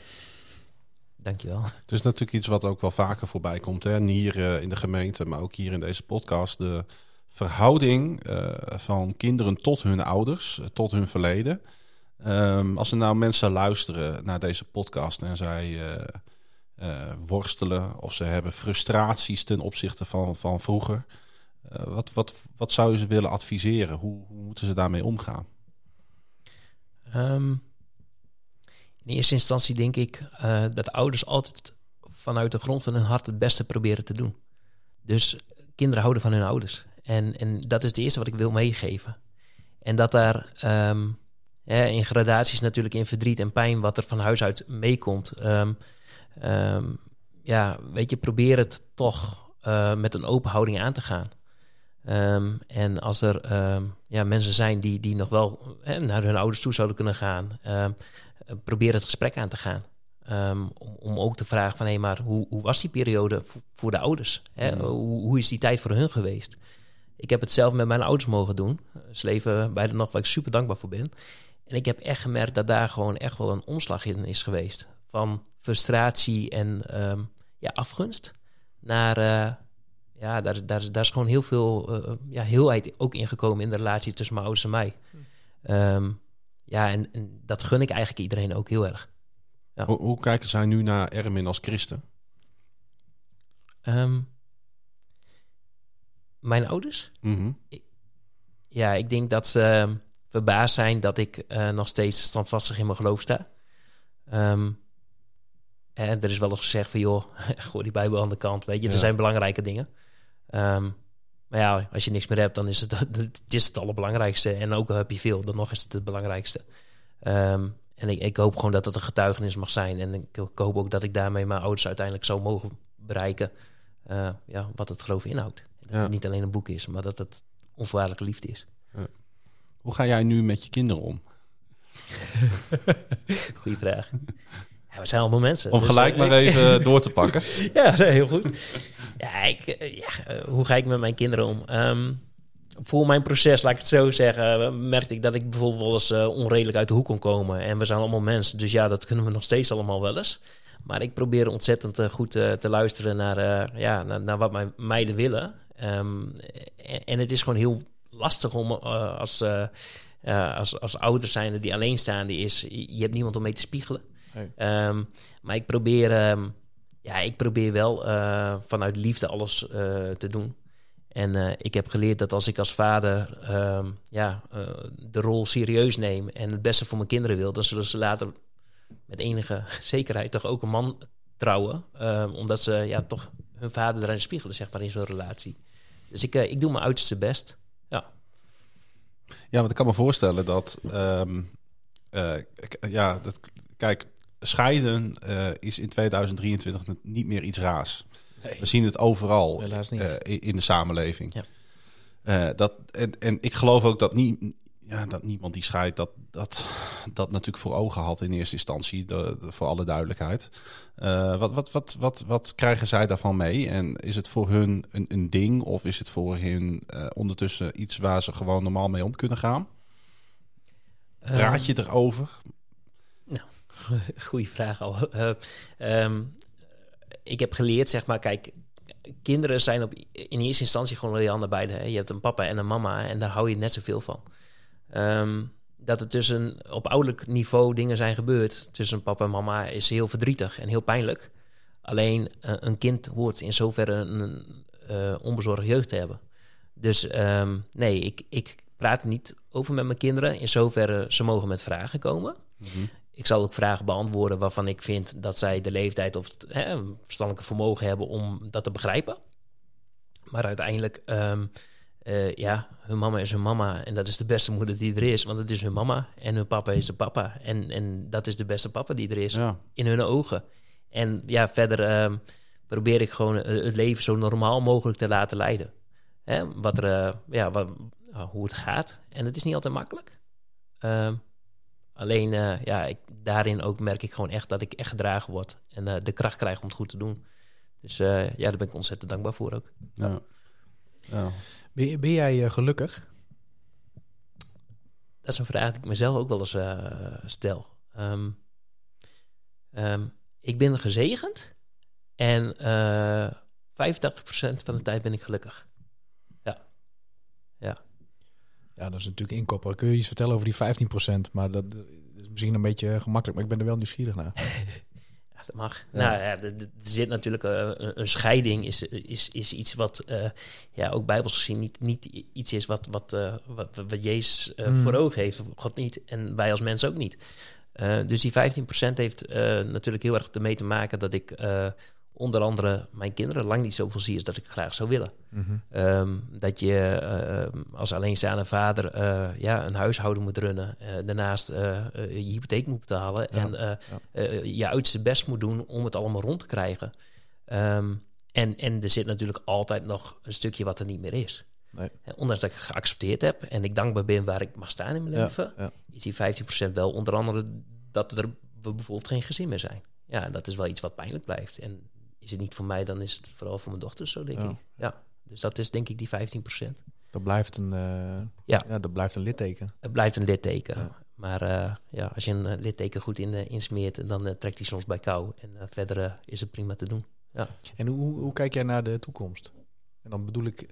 Dankjewel. (laughs) Het is natuurlijk iets wat ook wel vaker voorbij komt. Hè? Niet hier in de gemeente, maar ook hier in deze podcast. De verhouding eh, van kinderen tot hun ouders, eh, tot hun verleden. Ehm, als er nou mensen luisteren naar deze podcast en zij eh, worstelen of ze hebben frustraties ten opzichte van, van vroeger. wat, wat, wat zou je ze willen adviseren? Hoe, hoe moeten ze daarmee omgaan? Ehm, in eerste instantie denk ik dat ouders altijd vanuit de grond van hun hart het beste proberen te doen. Dus kinderen houden van hun ouders. En, en dat is het eerste wat ik wil meegeven. En dat daar ehm, in gradaties natuurlijk in verdriet en pijn wat er van huis uit meekomt. ehm, ehm, ja, weet je, probeer het toch eh, met een open houding aan te gaan. En als er ja, mensen zijn die, die nog wel hè, naar hun ouders toe zouden kunnen gaan, probeer het gesprek aan te gaan. Om, om ook te vragen van hé, maar hoe, hoe was die periode voor, voor de ouders? Hè? Mm. Hoe, hoe is die tijd voor hun geweest? Ik heb het zelf met mijn ouders mogen doen. Ze leven beide nog waar ik super dankbaar voor ben. En ik heb echt gemerkt dat daar gewoon echt wel een omslag in is geweest. Van frustratie en ehm, ja, afgunst naar eh, ja, daar, daar, daar is gewoon heel veel eh, ja, heelheid ook ingekomen in de relatie tussen mijn ouders en mij. Ehm, ja, en, en dat gun ik eigenlijk iedereen ook heel erg. Ja. Hoe, hoe kijken zij nu naar Ermin als christen? Ehm, mijn ouders? Mhm. Ja, ik denk dat ze ehm, verbaasd zijn dat ik eh, nog steeds standvastig in mijn geloof sta. Ehm, en er is wel eens gezegd van, joh, (laughs) gooi die Bijbel aan de kant, weet je. Ja. Er zijn belangrijke dingen. Ehm, maar ja, als je niks meer hebt, dan is het, (laughs) het is het allerbelangrijkste. En ook al heb je veel, dan nog is het het belangrijkste. Ehm, en ik, ik hoop gewoon dat het een getuigenis mag zijn. En ik, ik hoop ook dat ik daarmee mijn ouders uiteindelijk zo mogen bereiken. eh, ja, wat het geloof inhoudt. Dat Ja. het niet alleen een boek is, maar dat het onvoorwaardelijke liefde is. Hoe ga jij nu met je kinderen om? (laughs) Goeie vraag. Ja, we zijn allemaal mensen. Om Dus, gelijk eh, maar even (laughs) door te pakken. Ja, nee, heel goed. Ja, ik, eh, ja, eh, hoe ga ik met mijn kinderen om? Ehm, voor mijn proces, laat ik het zo zeggen, merkte ik dat ik bijvoorbeeld wel eens onredelijk uit de hoek kon komen. En we zijn allemaal mensen, dus ja, dat kunnen we nog steeds allemaal wel eens. Maar ik probeer ontzettend goed te luisteren naar, ja, naar, naar wat mijn meiden willen. Ehm, en, en het is gewoon heel lastig om eh, als, eh, ja, als, als ouder zijnde die alleenstaande is, je hebt niemand om mee te spiegelen. Ehm, maar ik probeer, ehm, ja, ik probeer wel eh, vanuit liefde alles eh, te doen. En eh, ik heb geleerd dat als ik als vader ja, eh, de rol serieus neem en het beste voor mijn kinderen wil, dan zullen ze later met enige (laughs) zekerheid toch ook een man trouwen. omdat ze ja, toch hun vader erin spiegelen, zeg maar, in zo'n relatie. Dus ik, eh, ik doe mijn uiterste best. Ja, want ik kan me voorstellen dat... ehm, eh, k- ja, dat, kijk, scheiden eh, is in 2023 niet meer iets raars. Nee. We zien het overal eh, in de samenleving. Ja. Eh, dat, en, en ik geloof ook dat, niet, ja, dat niemand die scheidt, dat, dat, dat natuurlijk voor ogen had in eerste instantie, de, de- voor alle duidelijkheid. Eh, wat, wat, wat, wat, wat krijgen zij daarvan mee? En is het voor hun een, een ding of is het voor hun eh, ondertussen iets waar ze gewoon normaal mee om kunnen gaan? Praat je erover? (laughs) Goeie vraag al. Eh, ehm, ik heb geleerd, zeg maar, kijk, kinderen zijn op, in eerste instantie gewoon je handen beide. Hè. Je hebt een papa en een mama en daar hou je net zoveel van. Ehm, dat er tussen op ouderlijk niveau dingen zijn gebeurd tussen papa en mama is heel verdrietig en heel pijnlijk. Alleen eh, een kind hoort in zoverre een eh, onbezorgde jeugd te hebben. Dus ehm, nee, ik, ik praat niet over met mijn kinderen. In zoverre ze mogen met vragen komen. Ik zal ook vragen beantwoorden waarvan ik vind dat zij de leeftijd of het hè, verstandelijke vermogen hebben om dat te begrijpen. Maar uiteindelijk, ehm, eh, ja, hun mama is hun mama en dat is de beste moeder die er is, want het is hun mama en hun papa is de papa. En, en dat is de beste papa die er is Ja. in hun ogen. En ja, verder ehm, probeer ik gewoon eh, het leven zo normaal mogelijk te laten leiden. Hè? Wat er, eh, ja, wat, hoe het gaat. En het is niet altijd makkelijk. Ehm, alleen, ja, ik, daarin ook merk ik gewoon echt dat ik echt gedragen word. En de kracht krijg om het goed te doen. Dus ja, daar ben ik ontzettend dankbaar voor ook. Ja. Ja. Ben, ben jij eh, gelukkig? Dat is een vraag die ik mezelf ook wel eens eh, stel. Ehm, ehm, ik ben gezegend en eh 85% van de tijd ben ik gelukkig. Ja, dat is natuurlijk inkoppen. Kun je iets vertellen over die 15%? Maar dat is misschien een beetje gemakkelijk, maar ik ben er wel nieuwsgierig naar. (laughs) Ja, dat mag. Ja. Nou ja, er zit natuurlijk eh, een, een scheiding is, is, is iets wat eh, ja, ook bijbels gezien niet, niet iets is wat, wat, eh, wat, wat Jezus eh, Mm. voor ogen heeft. God niet en wij als mensen ook niet. Dus die 15% heeft natuurlijk heel erg ermee te maken dat ik onder andere mijn kinderen lang niet zoveel zie als dat ik graag zou willen. Mhm. Ehm, dat je eh, als alleenstaande vader eh, ja, een huishouden moet runnen. eh, daarnaast je hypotheek moet betalen. Ja, En je uiterste best moet doen om het allemaal rond te krijgen. Ehm, en, en er zit natuurlijk altijd nog een stukje wat er niet meer is. Nee. Ondanks dat ik geaccepteerd heb en ik dankbaar ben waar ik mag staan in mijn Ja, leven, is die 15% wel onder andere dat er bijvoorbeeld geen gezin meer zijn. Ja, en dat is wel iets wat pijnlijk blijft. En is het niet voor mij, dan is het vooral voor mijn dochters zo, denk Ja. ik. Ja, dus dat is denk ik die 15%. Dat blijft een, eh, Ja. ja. dat blijft een litteken. Het blijft een litteken. Ja. Maar eh, ja, als je een eh, litteken goed in, eh, insmeert, dan trekt hij soms bij kou. En verder is het prima te doen. En hoe, hoe kijk jij naar de toekomst? En dan bedoel ik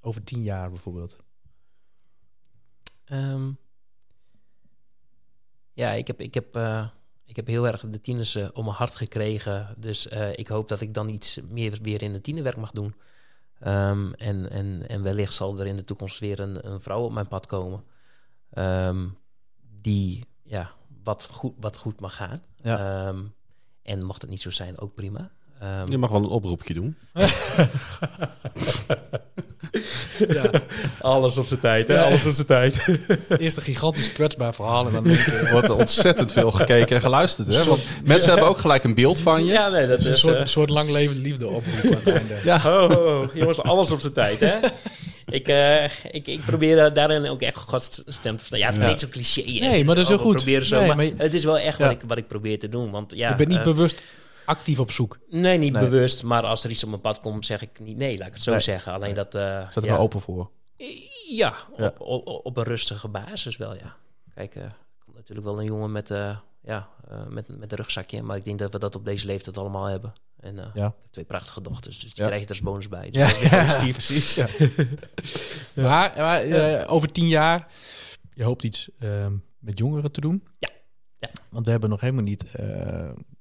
over tien jaar bijvoorbeeld. Ehm, ja, ik heb, ik, heb, ik heb heel erg de tieners eh, om mijn hart gekregen. Dus eh, ik hoop dat ik dan iets meer weer in het tienerwerk mag doen. Ehm, en, en, en wellicht zal er in de toekomst weer een, een vrouw op mijn pad komen. Ehm, die ja, wat, goed, wat goed mag gaan. Ja. Ehm, en mocht het niet zo zijn, ook prima. Ehm, Je mag wel een oproepje doen. (laughs) (laughs) Ja, Alles op zijn tijd, hè? Alles op zijn tijd. (laughs) eerst een gigantisch kwetsbaar verhaal en dan denk je... Er (laughs) wordt er ontzettend veel gekeken en geluisterd. Hè? Want mensen hebben ook gelijk een beeld van je. Ja, nee, dat is een is... soort, een soort lang levend liefde oproep aan het einde. Ja. Oh, oh, oh. jongens, alles op zijn tijd, hè? Ik, eh, ik, ik probeer daarin ook echt godstem te verstaan. Ja, het Ja. klinkt zo cliché. Nee, maar dat is heel Oh, goed. Proberen zo, Nee, maar, maar je- het is wel echt Ja. wat, ik, wat ik probeer te doen. Want ja, je bent niet eh, bewust actief op zoek. Nee, niet Nee. bewust. Maar als er iets op mijn pad komt, zeg ik niet nee. Laat ik het zo Nee. zeggen. Alleen dat... eh, Zet er ja. maar open voor. Ja, Ja. Op, op, op een rustige basis wel, ja. Kijk, er komt natuurlijk wel een jongen met, eh, ja, met, met een rugzakje. Maar ik denk dat we dat op deze leeftijd allemaal hebben. En eh, Ja. twee prachtige dochters, dus die Ja. krijg je er als bonus bij. Dus Ja, positief. (laughs) precies. Ja. (laughs) Maar, maar over tien jaar, je hoopt iets ehm, met jongeren te doen. Ja. Ja. Want we hebben nog helemaal niet,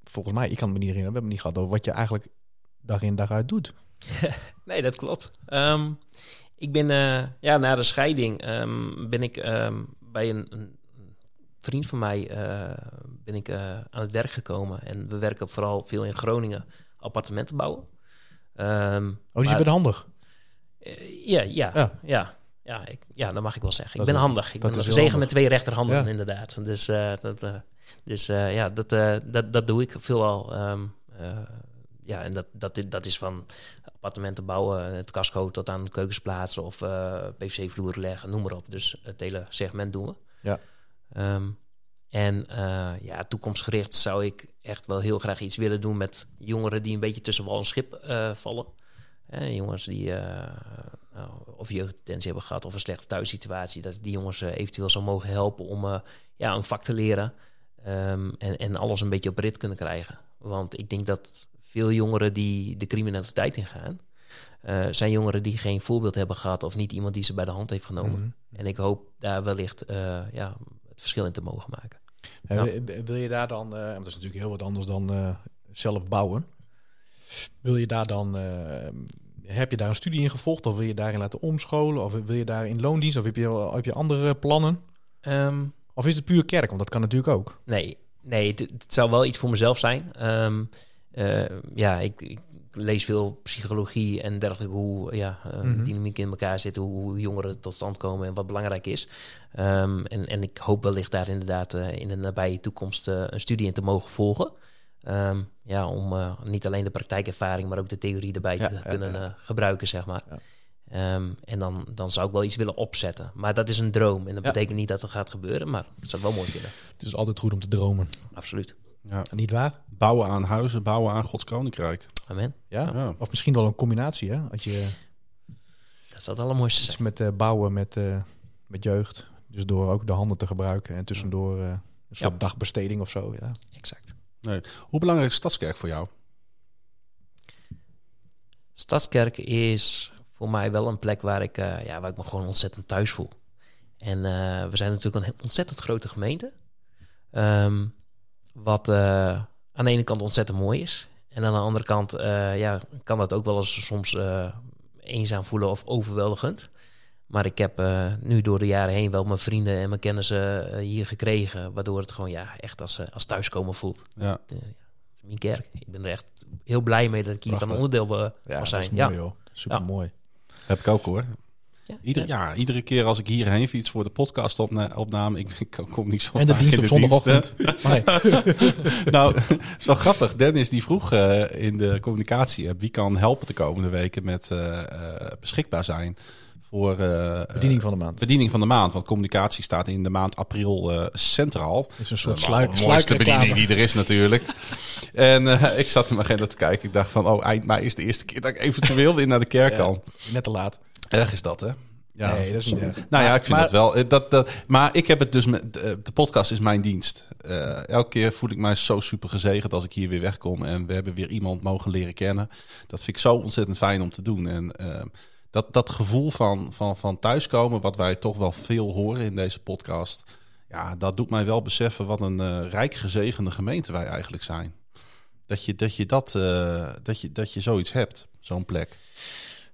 volgens mij, ik kan het me niet herinneren, we hebben het niet gehad over wat je eigenlijk dag in dag uit doet. (laughs) Nee, dat klopt. Ehm, ik ben, eh, ja, na de scheiding ehm, ben ik ehm, bij een, een vriend van mij eh, ben ik, eh, aan het werk gekomen. En we werken vooral veel in Groningen appartementen bouwen. Oh, dus je bent handig. Ja, ja, Ja. ja. Ja, ik, ja, dat mag ik wel zeggen. Dat ik ben handig. Ik ben zegen met twee rechterhanden, Ja. inderdaad. Dus dat, Dus eh, ja, dat, eh, dat, dat doe ik veelal. Ehm eh, ja, en dat, dat, dat is van appartementen bouwen, het casco tot aan keukens plaatsen of PVC-vloeren leggen, noem maar op. Dus het hele segment doen we. Ja. Ehm, en ja, toekomstgericht zou ik echt wel heel graag iets willen doen met jongeren die een beetje tussen wal en schip vallen. Eh, jongens die nou, of jeugddetentie hebben gehad of een slechte thuissituatie, dat die jongens eventueel zou mogen helpen om ja, een vak te leren ehm, en, en alles een beetje op rit kunnen krijgen. Want ik denk dat veel jongeren die de criminaliteit ingaan, eh, zijn jongeren die geen voorbeeld hebben gehad of niet iemand die ze bij de hand heeft genomen. Mhm. En ik hoop daar wellicht eh, ja, het verschil in te mogen maken. Ja. wil- Wil je daar dan, eh, want dat is natuurlijk heel wat anders dan zelf bouwen. Wil je daar dan, heb je daar een studie in gevolgd of wil je daarin laten omscholen of wil je daar in loondienst of heb je, heb je andere plannen? Ehm, Of is het puur kerk? Want dat kan natuurlijk ook. nee, nee het, het zou wel iets voor mezelf zijn. Ehm, eh, ja, ik, ik lees veel psychologie en dergelijke, hoe ja, eh, Mhm. dynamiek in elkaar zit, hoe, hoe jongeren tot stand komen en wat belangrijk is. Ehm, en, en ik hoop wellicht daar inderdaad eh, in de nabije toekomst een studie in te mogen volgen. Ehm, ja, om niet alleen de praktijkervaring, maar ook de theorie erbij Ja, te ja, kunnen ja. gebruiken, zeg maar. Ehm, en dan, dan zou ik wel iets willen opzetten. Maar dat is een droom. En dat Ja. betekent niet dat het gaat gebeuren, maar ik zou het wel mooi vinden. Het is altijd goed om te dromen. Absoluut. Ja. Niet waar? Bouwen aan huizen, bouwen aan Gods koninkrijk. Amen. Ja? Ja. Of misschien wel een combinatie, hè? Als je Dat zou het allermooiste iets met eh, bouwen met, eh, met jeugd. Dus door ook de handen te gebruiken en tussendoor eh, een soort Ja. dagbesteding of zo. Ja. Exact. Hoe belangrijk is Stadskerk voor jou? Stadskerk is voor mij wel een plek waar ik, eh, ja, waar ik me gewoon ontzettend thuis voel. En eh, we zijn natuurlijk een ontzettend grote gemeente. Ehm, wat eh, aan de ene kant ontzettend mooi is. En aan de andere kant eh, ja, kan dat ook wel eens soms eh, eenzaam voelen of overweldigend. Maar ik heb eh, nu door de jaren heen wel mijn vrienden en mijn kennissen hier gekregen. Waardoor het gewoon ja, echt als, als thuiskomen voelt. Ja. Ja, het is mijn kerk. Ik ben er echt heel blij mee dat ik hier van onderdeel eh, Ja, mag dat zijn. ja. mooi, joh. Super mooi. Heb ik ook hoor. Ja. Ieder, ja, iedere keer als ik hierheen fiets voor de podcast opna- opname, ik, ik kom niet zo En de vaak dienst in op de hè. zondagochtend. (laughs) Nou, (laughs) zo grappig. Dennis die vroeg eh, in de communicatie wie kan helpen de komende weken met eh, eh, beschikbaar zijn voor eh, Bediening van de maand. bediening van de maand. Want communicatie staat in de maand april eh, centraal. Is een soort Eh, sluik, mooiste bediening die er is natuurlijk. (laughs) en ik zat in mijn agenda te kijken. Ik dacht van, oh, eind mei is de eerste keer dat ik eventueel weer naar de kerk Ja. kan. Net te laat. Erg is dat, hè? Ja. Nee, dat is niet erg. Nou ja, ik vind maar- dat wel. Dat, dat, maar ik heb het dus met de podcast is mijn dienst. Elke keer voel ik mij zo super gezegend als ik hier weer wegkom en we hebben weer iemand mogen leren kennen. Dat vind ik zo ontzettend fijn om te doen. En eh, dat, dat gevoel van, van, van thuiskomen, wat wij toch wel veel horen in deze podcast, ja, dat doet mij wel beseffen wat een eh, rijk gezegende gemeente wij eigenlijk zijn. Dat je dat, je dat, eh, dat, je, dat je zoiets hebt, zo'n plek.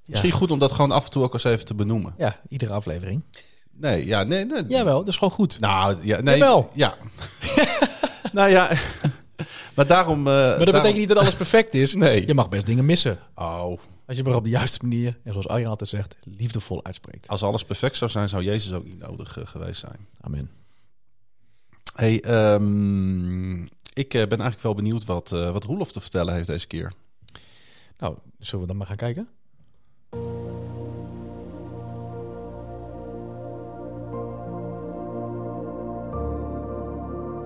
Misschien goed om dat gewoon af en toe ook eens even te benoemen. Ja, iedere aflevering. Nee, ja, nee, nee. Jawel, dat is gewoon goed. Nou, ja, nee. Jawel. Ja. (laughs) nou ja, (laughs) maar daarom... eh, maar dat betekent niet dat alles perfect is. Nee. Je mag best dingen missen. Oh, Als je maar op de juiste manier, en zoals Arjan altijd zegt, liefdevol uitspreekt. als alles perfect zou zijn, zou Jezus ook niet nodig eh, geweest zijn. Amen. Hey, ehm, ik eh, ben eigenlijk wel benieuwd wat, eh wat Roelof te vertellen heeft deze keer. Nou, zullen we dan maar gaan kijken?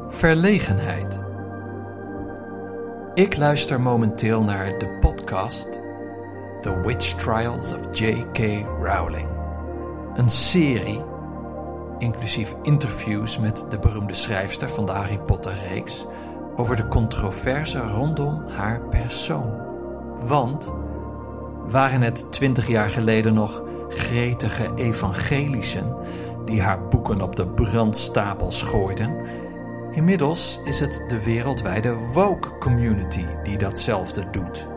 Verlegenheid. Ik luister momenteel naar de podcast The Witch Trials of J.K. Rowling. Een serie, inclusief interviews met de beroemde schrijfster van de Harry Potter-reeks, over de controverse rondom haar persoon. Want waren het twintig jaar geleden nog gretige evangelischen die haar boeken op de brandstapels gooiden, Inmiddels is het de wereldwijde woke community die datzelfde doet.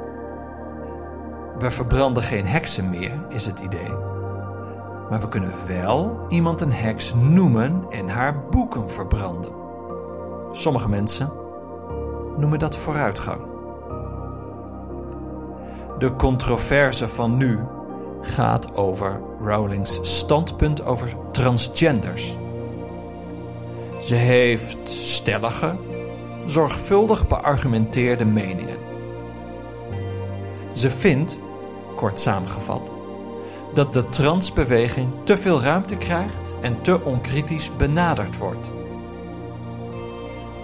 We verbranden geen heksen meer, is het idee. Maar we kunnen wel iemand een heks noemen en haar boeken verbranden. Sommige mensen noemen dat vooruitgang. De controverse van nu gaat over Rowling's standpunt over transgenders. Ze heeft stellige, zorgvuldig beargumenteerde meningen. Ze vindt, kort samengevat, dat de transbeweging te veel ruimte krijgt en te onkritisch benaderd wordt.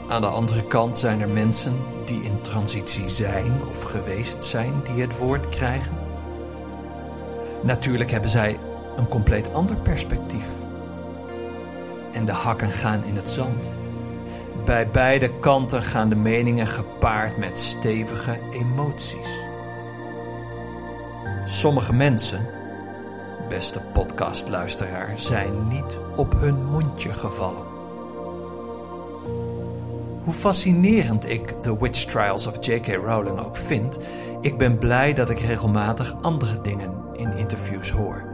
Aan de andere kant zijn er mensen die in transitie zijn of geweest zijn die het woord krijgen. Natuurlijk hebben zij een compleet ander perspectief. En de hakken gaan in het zand. Bij beide kanten gaan de meningen gepaard met stevige emoties. Sommige mensen, beste podcastluisteraar, zijn niet op hun mondje gevallen. Hoe fascinerend ik The Witch Trials of J.K. Rowling ook vind, ik ben blij dat ik regelmatig andere dingen in interviews hoor.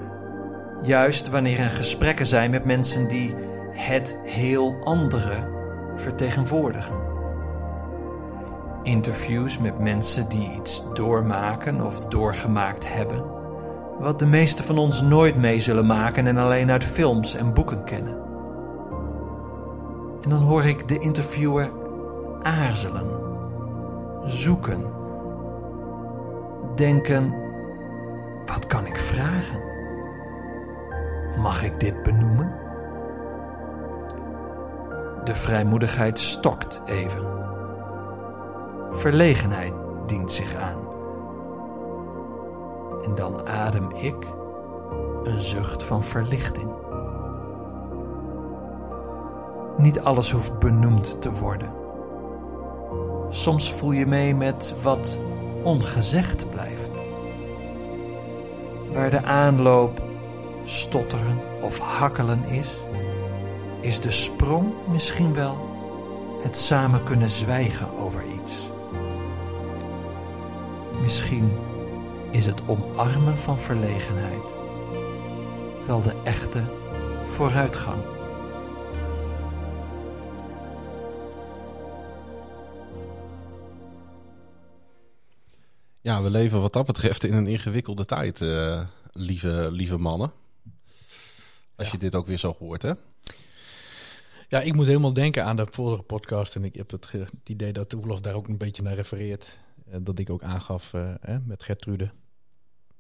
Juist wanneer er gesprekken zijn met mensen die het heel andere vertegenwoordigen. Interviews met mensen die iets doormaken of doorgemaakt hebben, wat de meeste van ons nooit mee zullen maken en alleen uit films en boeken kennen. En dan hoor ik de interviewer aarzelen, zoeken, denken: wat kan ik vragen? Mag ik dit benoemen? De vrijmoedigheid stokt even. Verlegenheid dient zich aan. En dan adem ik een zucht van verlichting. Niet alles hoeft benoemd te worden. Soms voel je mee met wat ongezegd blijft. Waar de aanloop stotteren of hakkelen is, is de sprong misschien wel het samen kunnen zwijgen over iets. Misschien is het omarmen van verlegenheid wel de echte vooruitgang. Ja, we leven wat dat betreft in een ingewikkelde tijd, eh, lieve, lieve mannen. Als je dit ook weer zo hoort, hè? Ja, ik moet helemaal denken aan de vorige podcast. En ik heb het, idee dat Oelof daar ook een beetje naar refereert. Eh, dat ik ook aangaf eh, hè, met Gertrude.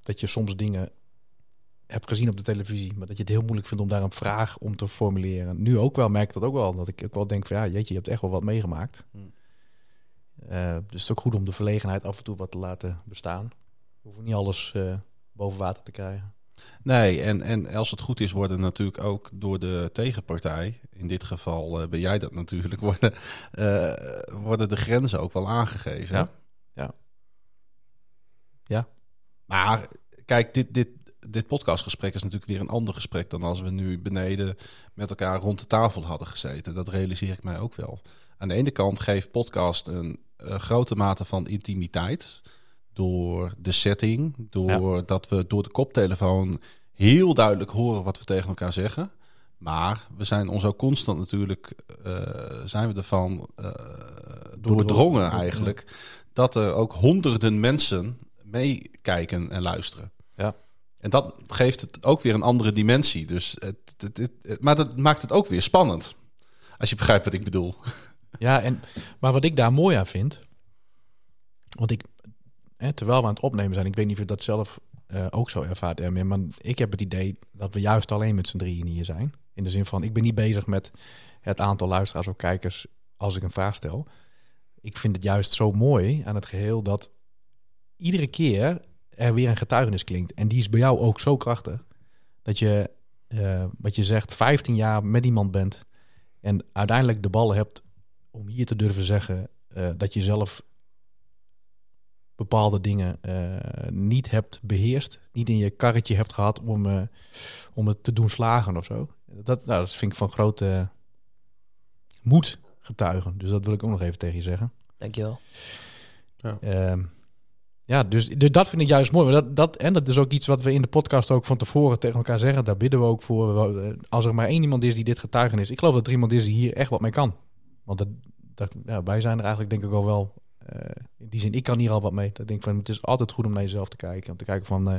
Dat je soms dingen hebt gezien op de televisie. Maar dat je het heel moeilijk vindt om daar een vraag om te formuleren. Nu ook wel, merk ik dat ook wel. Dat ik ook wel denk van ja, jeetje, je hebt echt wel wat meegemaakt. Hmm. Eh, dus het is ook goed om de verlegenheid af en toe wat te laten bestaan. We hoeven niet alles eh, boven water te krijgen. Nee, en, en als het goed is, worden natuurlijk ook door de tegenpartij, in dit geval eh, ben jij dat natuurlijk, (laughs) worden, eh, worden de grenzen ook wel aangegeven. Ja. Ja. Maar kijk, dit, dit, dit podcastgesprek is natuurlijk weer een ander gesprek dan als we nu beneden met elkaar rond de tafel hadden gezeten. Dat realiseer ik mij ook wel. Aan de ene kant geeft podcast een, grote mate van intimiteit door de setting, door dat we door de koptelefoon heel duidelijk horen wat we tegen elkaar zeggen. Maar we zijn ons ook constant natuurlijk, eh, zijn we ervan eh doordrongen eigenlijk, dat er ook honderden mensen meekijken en luisteren. Ja. En dat geeft het ook weer een andere dimensie. Dus het, het, het- het- maar dat maakt het ook weer spannend. Als je begrijpt wat ik bedoel. (laughs) Ja, en, maar wat ik daar mooi aan vind, want ik, hè, terwijl we aan het opnemen zijn, ik weet niet of je dat zelf eh, ook zo ervaart, maar ik heb het idee dat we juist alleen met z'n drieën hier zijn. In de zin van, ik ben niet bezig met het aantal luisteraars of kijkers als ik een vraag stel. Ik vind het juist zo mooi aan het geheel dat iedere keer er weer een getuigenis klinkt. En die is bij jou ook zo krachtig dat je, eh, wat je zegt, 15 jaar met iemand bent en uiteindelijk de ballen hebt om hier te durven zeggen eh, dat je zelf bepaalde dingen eh, niet hebt beheerst, niet in je karretje hebt gehad om, eh, om het te doen slagen of zo. Dat, nou, dat vind ik van grote moed getuigen. Dus dat wil ik ook nog even tegen je zeggen. Dankjewel. Ehm, ja, dus, dus dat vind ik juist mooi. Maar dat, dat, en dat is ook iets wat we in de podcast ook van tevoren tegen elkaar zeggen. Daar bidden we ook voor. Eh, Als er maar één iemand is die dit getuigen is. Ik geloof dat er iemand is die hier echt wat mee kan. Want dat, dat, ja, wij zijn er eigenlijk denk ik al wel. eh, in die zin, ik kan hier al wat mee. Dat ik denk van, het is altijd goed om naar jezelf te kijken. Om te kijken van, eh,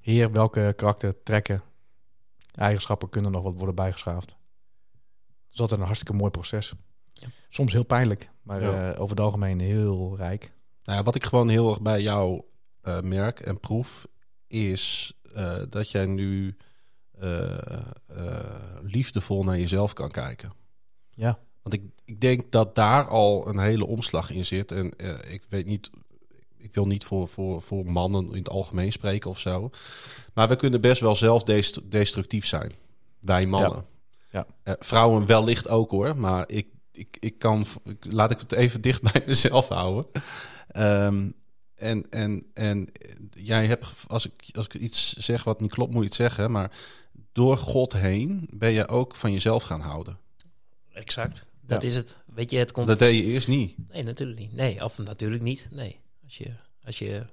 heer, welke karakter, trekken, eigenschappen kunnen nog wat worden bijgeschaafd. is altijd een hartstikke mooi proces. Ja. Soms heel pijnlijk, maar Ja. over het algemeen heel rijk. Nou ja, wat ik gewoon heel erg bij jou eh, merk en proef, is eh, dat jij nu eh, liefdevol naar jezelf kan kijken. Ja. Want ik, ik denk dat daar al een hele omslag in zit. En ik weet niet, ik wil niet voor, voor, voor mannen in het algemeen spreken of zo. Maar we kunnen best wel zelf dest- destructief zijn. Wij mannen. Ja. Eh, vrouwen wellicht ook hoor. Maar ik, ik, ik kan, ik- laat ik het even dicht bij mezelf houden. Ehm, en, en, en jij hebt, als ik, als ik iets zeg wat niet klopt, moet je het zeggen. Maar door God heen ben je ook van jezelf gaan houden. Exact. Dat Ja. is het. Weet je, het komt... Dat deed je eerst niet. Nee, natuurlijk niet. Nee, of natuurlijk niet. Nee. Als je, als je...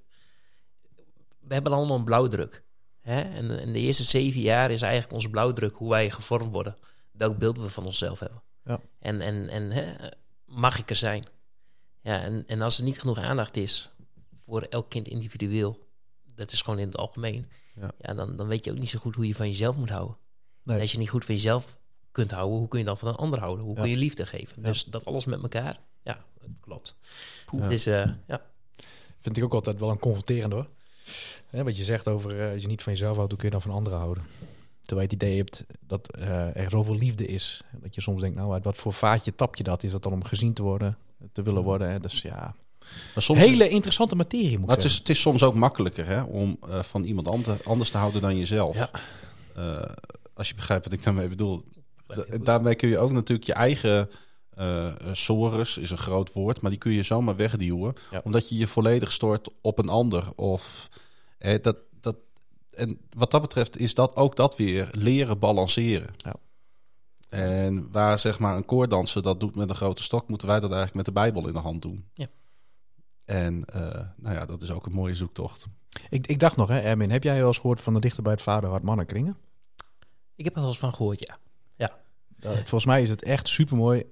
We hebben allemaal een blauwdruk. Hè? En de eerste zeven jaar is eigenlijk onze blauwdruk hoe wij gevormd worden. Welk beeld we van onszelf hebben. Ja. En, en, en hè, mag ik er zijn? Ja, en, en als er niet genoeg aandacht is voor elk kind individueel, dat is gewoon in het algemeen, Ja. ja. dan, dan weet je ook niet zo goed hoe je van jezelf moet houden. Nee. En als je niet goed van jezelf kunt houden, hoe kun je dan van een ander houden? Hoe Ja. kun je liefde geven? Ja. Dus dat alles met elkaar, ja, het klopt. Eh, ja. Vind ik ook altijd wel een confronterend hoor. Hè, wat je zegt over eh, als je niet van jezelf houdt, hoe kun je dan van anderen houden? Terwijl je het idee hebt dat eh, er zoveel liefde is. Dat je soms denkt, nou, uit wat voor vaatje tap je dat? Is dat dan om gezien te worden, te willen worden? Hè? Dus ja, Maar soms is- hele interessante materie moet Maar het is, het is soms ook makkelijker hè, om eh, van iemand ander- anders te houden dan jezelf. Ja. Eh, als je begrijpt wat ik daarmee bedoel. Da- daarmee kun je ook natuurlijk je eigen eh sores, is een groot woord, maar die kun je zomaar wegduwen. Ja. Omdat je je volledig stort op een ander. Of, eh, dat, dat, en wat dat betreft is dat ook dat weer leren balanceren. Ja. En waar zeg maar een koordanser dat doet met een grote stok, moeten wij dat eigenlijk met de Bijbel in de hand doen. Ja. En eh, nou ja, dat is ook een mooie zoektocht. Ik, ik dacht nog, hè, Erwin, heb jij wel eens gehoord van de dichter bij het vaderhart mannenkringen? Ik heb er wel eens van gehoord, ja. Uh, volgens mij is het echt super mooi.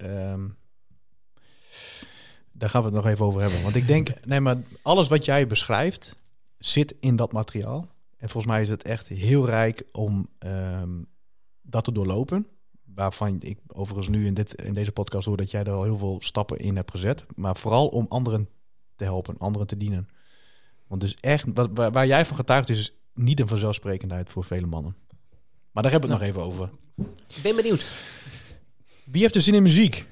daar gaan we het nog even over hebben. Want ik denk, (laughs) nee, maar alles wat jij beschrijft zit in dat materiaal. En volgens mij is het echt heel rijk om ehm, dat te doorlopen. Waarvan ik overigens nu in, dit, in deze podcast hoor dat jij er al heel veel stappen in hebt gezet. Maar vooral om anderen te helpen, anderen te dienen. Want dus echt, wat, waar, waar jij van getuigt is, is niet een vanzelfsprekendheid voor vele mannen. Maar daar hebben we het nog even over. Ik ben benieuwd. Wie heeft er zin in muziek?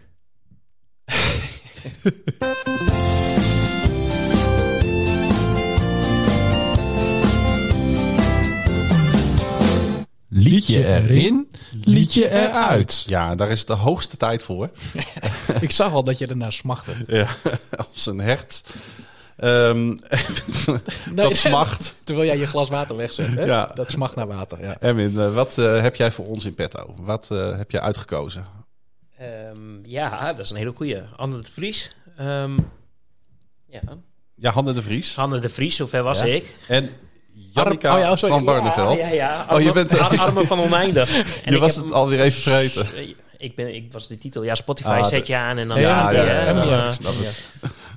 Liedje erin, liedje eruit. Ja, daar is het de hoogste tijd voor. (laughs) Ik zag al dat je ernaar smachtte. (laughs) Ja, als een hert. (laughs) Eehm, dat smacht. Terwijl jij je glas water wegzet. Hè? Ja. Dat smacht naar water, ja. Erwin, eh, wat eh, heb jij voor ons in petto? Wat eh, heb jij uitgekozen? Ehm, ja, dat is een hele goeie. Anne de Vries. Ehm, ja, Ja, Hanne de Vries. Anne de Vries, zover was Ja. ik. En Jannica oh ja, sorry. van Barneveld. Ja, ja, ja. Oh, je Armen- bent- ar- Armen van oneindig. (laughs) En Je was het alweer even vergeten. Ik, ben, ik was de titel. Ja, Spotify Ah, zet je aan en dan... Ja, ja, ja, dan, ja, eh, het.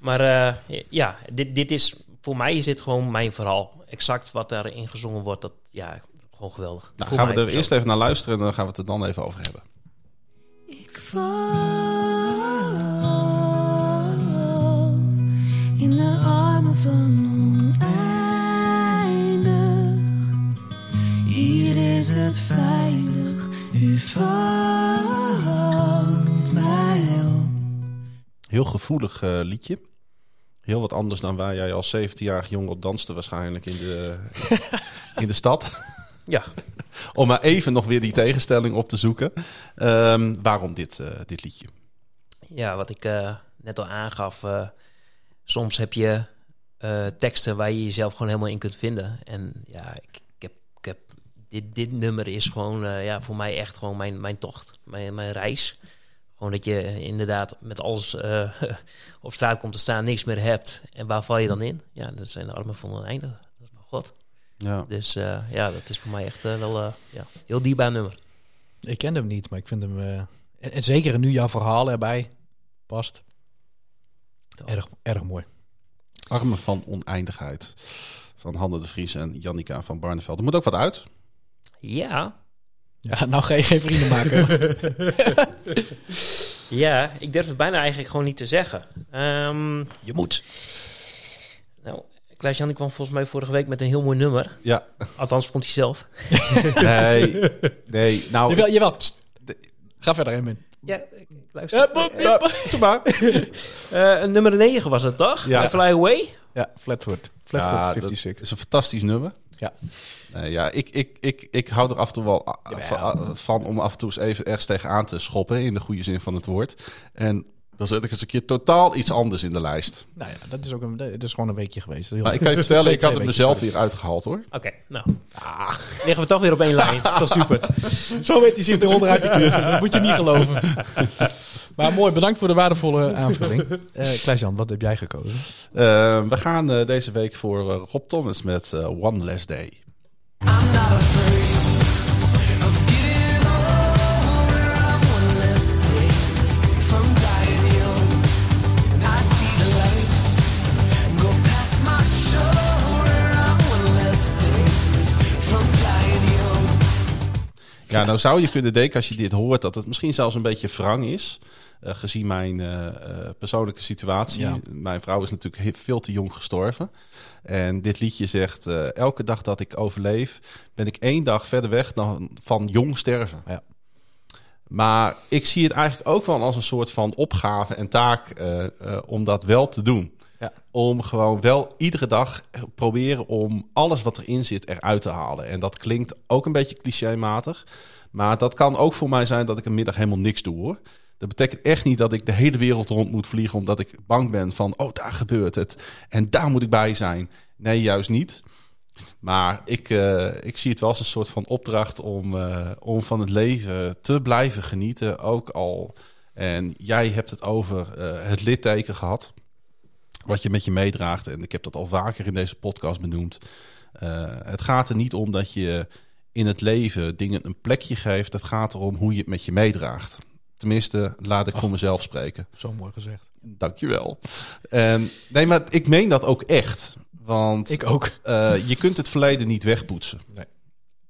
Maar eh, ja, dit, dit is... Voor mij is dit gewoon mijn verhaal. Exact wat daarin gezongen wordt. Dat, ja, gewoon geweldig. Nou, gaan we er eerst even naar luisteren en dan gaan we het er dan even over hebben. Ik val in de armen van oneindig. Hier is het veilig, u vangt mij op. Heel gevoelig eh, liedje. Heel wat anders dan waar jij als 17-jarig jongen op danste waarschijnlijk in de, (laughs) in de stad. Ja, Om maar even nog weer die tegenstelling op te zoeken. Ehm, waarom dit, eh, dit liedje? Ja, wat ik eh, net al aangaf. eh, soms heb je eh, teksten waar je jezelf gewoon helemaal in kunt vinden. En ja, ik, dit, dit nummer is gewoon eh, ja, voor mij echt gewoon mijn, mijn tocht, mijn, mijn reis. Gewoon dat je inderdaad met alles eh, (laughs) op straat komt te staan, niks meer hebt. En waar val je dan in? Ja, dat zijn de armen van een einde. Dat is van God. Ja. Dus eh, ja, dat is voor mij echt wel eh ja, heel dierbaar nummer. Ik ken hem niet, maar ik vind hem... eh, en, en zeker nu jouw verhaal erbij past. Erg, erg mooi. Armen van oneindigheid. Van Hanne de Vries en Jannica van Barneveld. Er moet ook wat uit. Ja, Ja, nou ga je geen vrienden maken. (laughs) Ja, ik durf het bijna eigenlijk gewoon niet te zeggen. Ehm, je moet. nou, Klaas-Jan die kwam volgens mij vorige week met een heel mooi nummer. Ja, Althans, vond hij zelf. (laughs) nee, nee. Nou, Jawel, jawel. Ga verder, Emin. Ja, ik luister. Ja, boep. doe maar. (laughs) Eh, nummer 9 was het, toch? Ja. Fly Away? Ja, Flatfoot. Flatfoot Ja, 56. Dat is een fantastisch nummer. Ja. Ja, ik, ik, ik, ik hou er af en toe wel van om af en toe eens even ergens tegenaan te schoppen, in de goede zin van het woord. En dan zet ik eens een keer totaal iets anders in de lijst. Nou ja, dat is ook een, dat is gewoon een weekje geweest. Maar ik kan je (laughs) vertellen, twee- ik had het mezelf weer uitgehaald hoor. Oké, nou. Liggen we toch weer op één lijn. Dat is toch super. (laughs) Zo weet hij zich eronder uit te kiezen. Dat moet je niet geloven. (laughs) Maar mooi, bedankt voor de waardevolle aanvulling. Eh Klaas-Jan, wat heb jij gekozen? Eh, we gaan eh, deze week voor Rob Thomas met One Less Day. I'm not afraid Ja, nou zou je kunnen denken als je dit hoort dat het misschien zelfs een beetje wrang is. eh, gezien mijn eh, eh, persoonlijke situatie. Ja. Mijn vrouw is natuurlijk veel te jong gestorven. En dit liedje zegt: Elke dag dat ik overleef, ben ik één dag verder weg dan van jong sterven. Ja. Maar ik zie het eigenlijk ook wel als een soort van opgave en taak om dat wel te doen. Ja. Om gewoon wel iedere dag proberen om alles wat erin zit eruit te halen. En dat klinkt ook een beetje clichématig. Maar dat kan ook voor mij zijn dat ik een middag helemaal niks doe hoor. Dat betekent echt niet dat ik de hele wereld rond moet vliegen omdat ik bang ben van, oh daar gebeurt het en daar moet ik bij zijn. Nee, juist niet. Maar ik, eh, ik zie het wel als een soort van opdracht om, eh, om van het leven te blijven genieten. Ook al. En jij hebt het over eh, het litteken gehad. Wat je met je meedraagt. En ik heb dat al vaker in deze podcast benoemd. Eh, het gaat er niet om dat je in het leven dingen een plekje geeft. Het gaat erom hoe je het met je meedraagt. Tenminste, laat ik voor mezelf spreken. Zo mooi gezegd. Dankjewel. En, nee, maar ik meen dat ook echt. Want Ik ook. eh, je kunt het verleden niet wegpoetsen. Nee.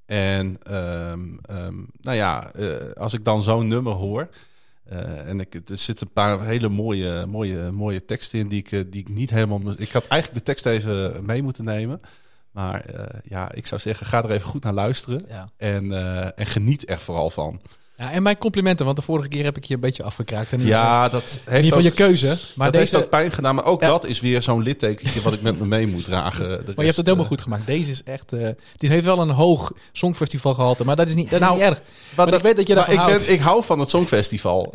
En ehm, ehm, nou ja, eh, als ik dan zo'n nummer hoor. Eh, en ik, er zitten een paar hele mooie, mooie, mooie teksten in die ik, eh, die ik niet helemaal. Ik had eigenlijk de tekst even mee moeten nemen. Maar eh, ja, ik zou zeggen, ga er even goed naar luisteren. Ja. En, en geniet er vooral van. Ja. En mijn complimenten, want de vorige keer heb ik je een beetje afgekraakt. En in Ja, dat in heeft ieder geval ook, je keuze. Maar, dat heeft deze, ook pijn gedaan. Maar ook Ja. dat is weer zo'n littekentje wat ik met me mee moet dragen. Maar je hebt het helemaal eh, goed gemaakt. Deze is echt... eh het heeft wel een hoog songfestival gehalte, maar dat is niet, dat is Nou, niet erg. Maar ik weet dat je daarvan ik, houdt. ben, ik hou van het Songfestival. (laughs)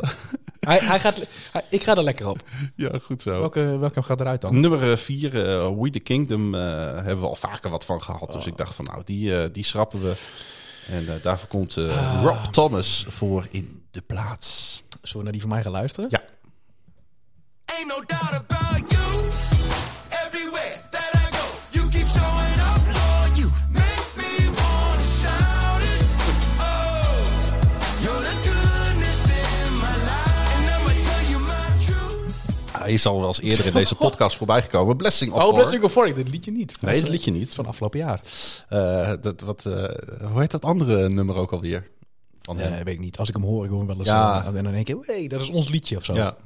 Hij, hij gaat, hij- ik ga er lekker op. (laughs) ja, goed zo. Welke, welke gaat eruit dan? Nummer 4, We the Kingdom, eh, hebben we al vaker wat van gehad. Dus ik dacht van nou, die, eh, die schrappen we. En eh, daarvoor komt eh, Rob Thomas voor in de plaats. Zullen we naar die van mij gaan luisteren? Ja. Is al wel eens eerder in deze podcast voorbij gekomen. Blessing of Oh. Blessing of Four. Dit liedje niet. Nee, dat liedje niet. Van afgelopen jaar. Eh, dat, wat, eh, hoe heet dat andere nummer ook alweer? Van? Nee, weet ik niet. Als ik hem hoor, ik hoor hem wel eens. Ja. eh, en dan denk ik, hey, dat is ons liedje of zo. ja.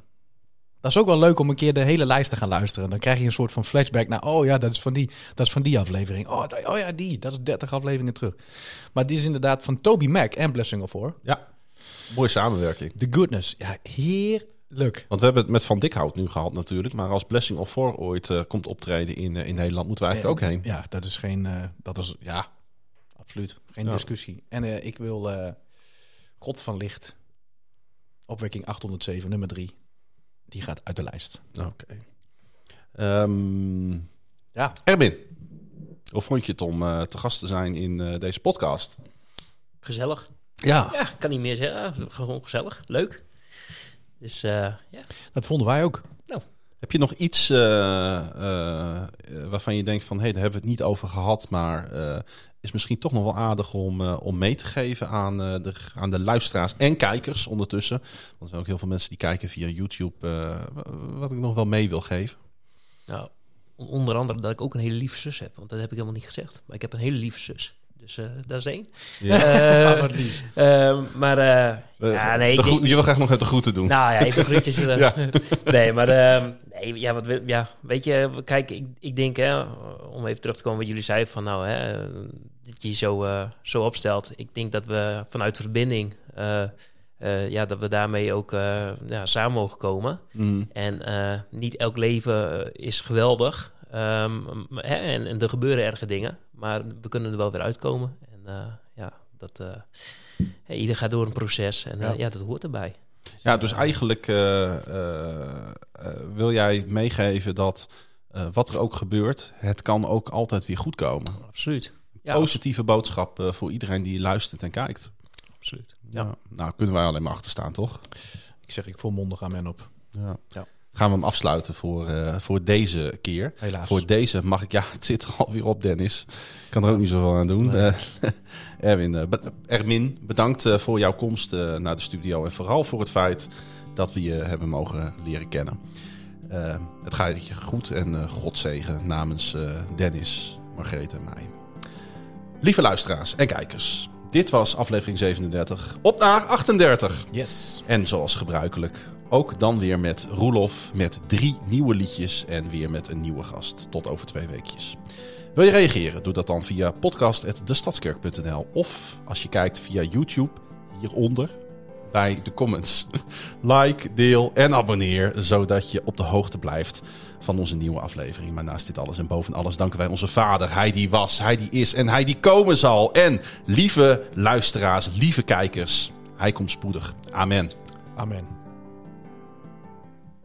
Dat is ook wel leuk om een keer de hele lijst te gaan luisteren. Dan krijg je een soort van flashback naar, oh ja, dat is van die, dat is van die aflevering. Oh, dat- oh ja, die. Dat is 30 afleveringen terug. Maar die is inderdaad van Toby Mac en Blessing of Four. ja, mooie samenwerking. The Goodness. Ja, heerlijk. Want we hebben het met Van Dikhout nu gehad natuurlijk. Maar als Blessing of Four ooit eh, komt optreden in, eh, in Nederland, moeten we eigenlijk ook heen. Ja, dat is geen, eh, dat is, ja, absoluut. Geen Ja. discussie. En eh, ik wil eh, God van Licht, opwekking 807, nummer 3. Die gaat uit de lijst. Oké. Ehm, Ja. Erwin, hoe vond je het om eh, te gast te zijn in eh, deze podcast? Gezellig. Ja. Ja, ik kan niet meer zeggen. Gewoon gezellig. Leuk. Dus eh, ja. Dat vonden wij ook. Heb je nog iets eh, eh, waarvan je denkt van... hé, hey, daar hebben we het niet over gehad... maar eh, is misschien toch nog wel aardig om, eh, om mee te geven aan, eh, de, aan de luisteraars en kijkers ondertussen. Want er zijn ook heel veel mensen die kijken via YouTube... eh, wat ik nog wel mee wil geven. Nou, on- onder andere dat ik ook een hele lieve zus heb. Want dat heb ik helemaal niet gezegd. Maar ik heb een hele lieve zus. Dus eh, dat is één. Ja. Eh, (laughs) wat lief. ehm, maar eh, ja, nee, ik je wil graag nog even de groeten doen. nou ja, even groetjes. (laughs) Ja. Nee, maar ehm, nee, ja, wat, ja, weet je, kijk, ik, ik denk, hè, om even terug te komen wat jullie zeiden van nou, hè, dat je je zo, eh, zo opstelt. Ik denk dat we vanuit verbinding, eh, eh, ja, dat we daarmee ook eh, ja, samen mogen komen. Mhm. En eh, niet elk leven is geweldig. Ehm, hè, en, en er gebeuren erge dingen, maar we kunnen er wel weer uitkomen. En eh, ja, dat, eh, hè, ieder gaat door een proces en eh, Ja. ja, dat hoort erbij. Ja, dus eigenlijk eh, eh, eh, wil jij meegeven dat eh, wat er ook gebeurt, het kan ook altijd weer goed komen. Absoluut. Ja, Positieve boodschap voor iedereen die luistert en kijkt. absoluut. Ja. Nou, kunnen wij alleen maar achter staan, toch? Ik zeg, ik volmondig aan men op. Ja. Ja. Gaan we hem afsluiten voor, eh, voor deze keer. Helaas. Voor deze mag ik... Ja, (laughs) het zit er alweer op, Dennis. Ik kan er ook niet zoveel aan doen. Nee. Eh, (laughs) Erwin, eh, Ermin, bedankt eh, voor jouw komst eh, naar de studio. En vooral voor het feit dat we je hebben mogen leren kennen. Eh, het gaat je goed en eh God zegen namens eh, Dennis, Margreet en mij. Lieve luisteraars en kijkers. Dit was aflevering 37. Op naar 38. Yes. En zoals gebruikelijk, ook dan weer met Roelof met drie nieuwe liedjes en weer met een nieuwe gast. Tot over twee weekjes. Wil je reageren? Doe dat dan via podcast.destadskerk.nl of als je kijkt via YouTube hieronder bij de comments. (laughs) Like, deel en abonneer, zodat je op de hoogte blijft van onze nieuwe aflevering. Maar naast dit alles en boven alles danken wij onze vader. Hij die was, hij die is en hij die komen zal. En lieve luisteraars, lieve kijkers, hij komt spoedig. Amen. Amen.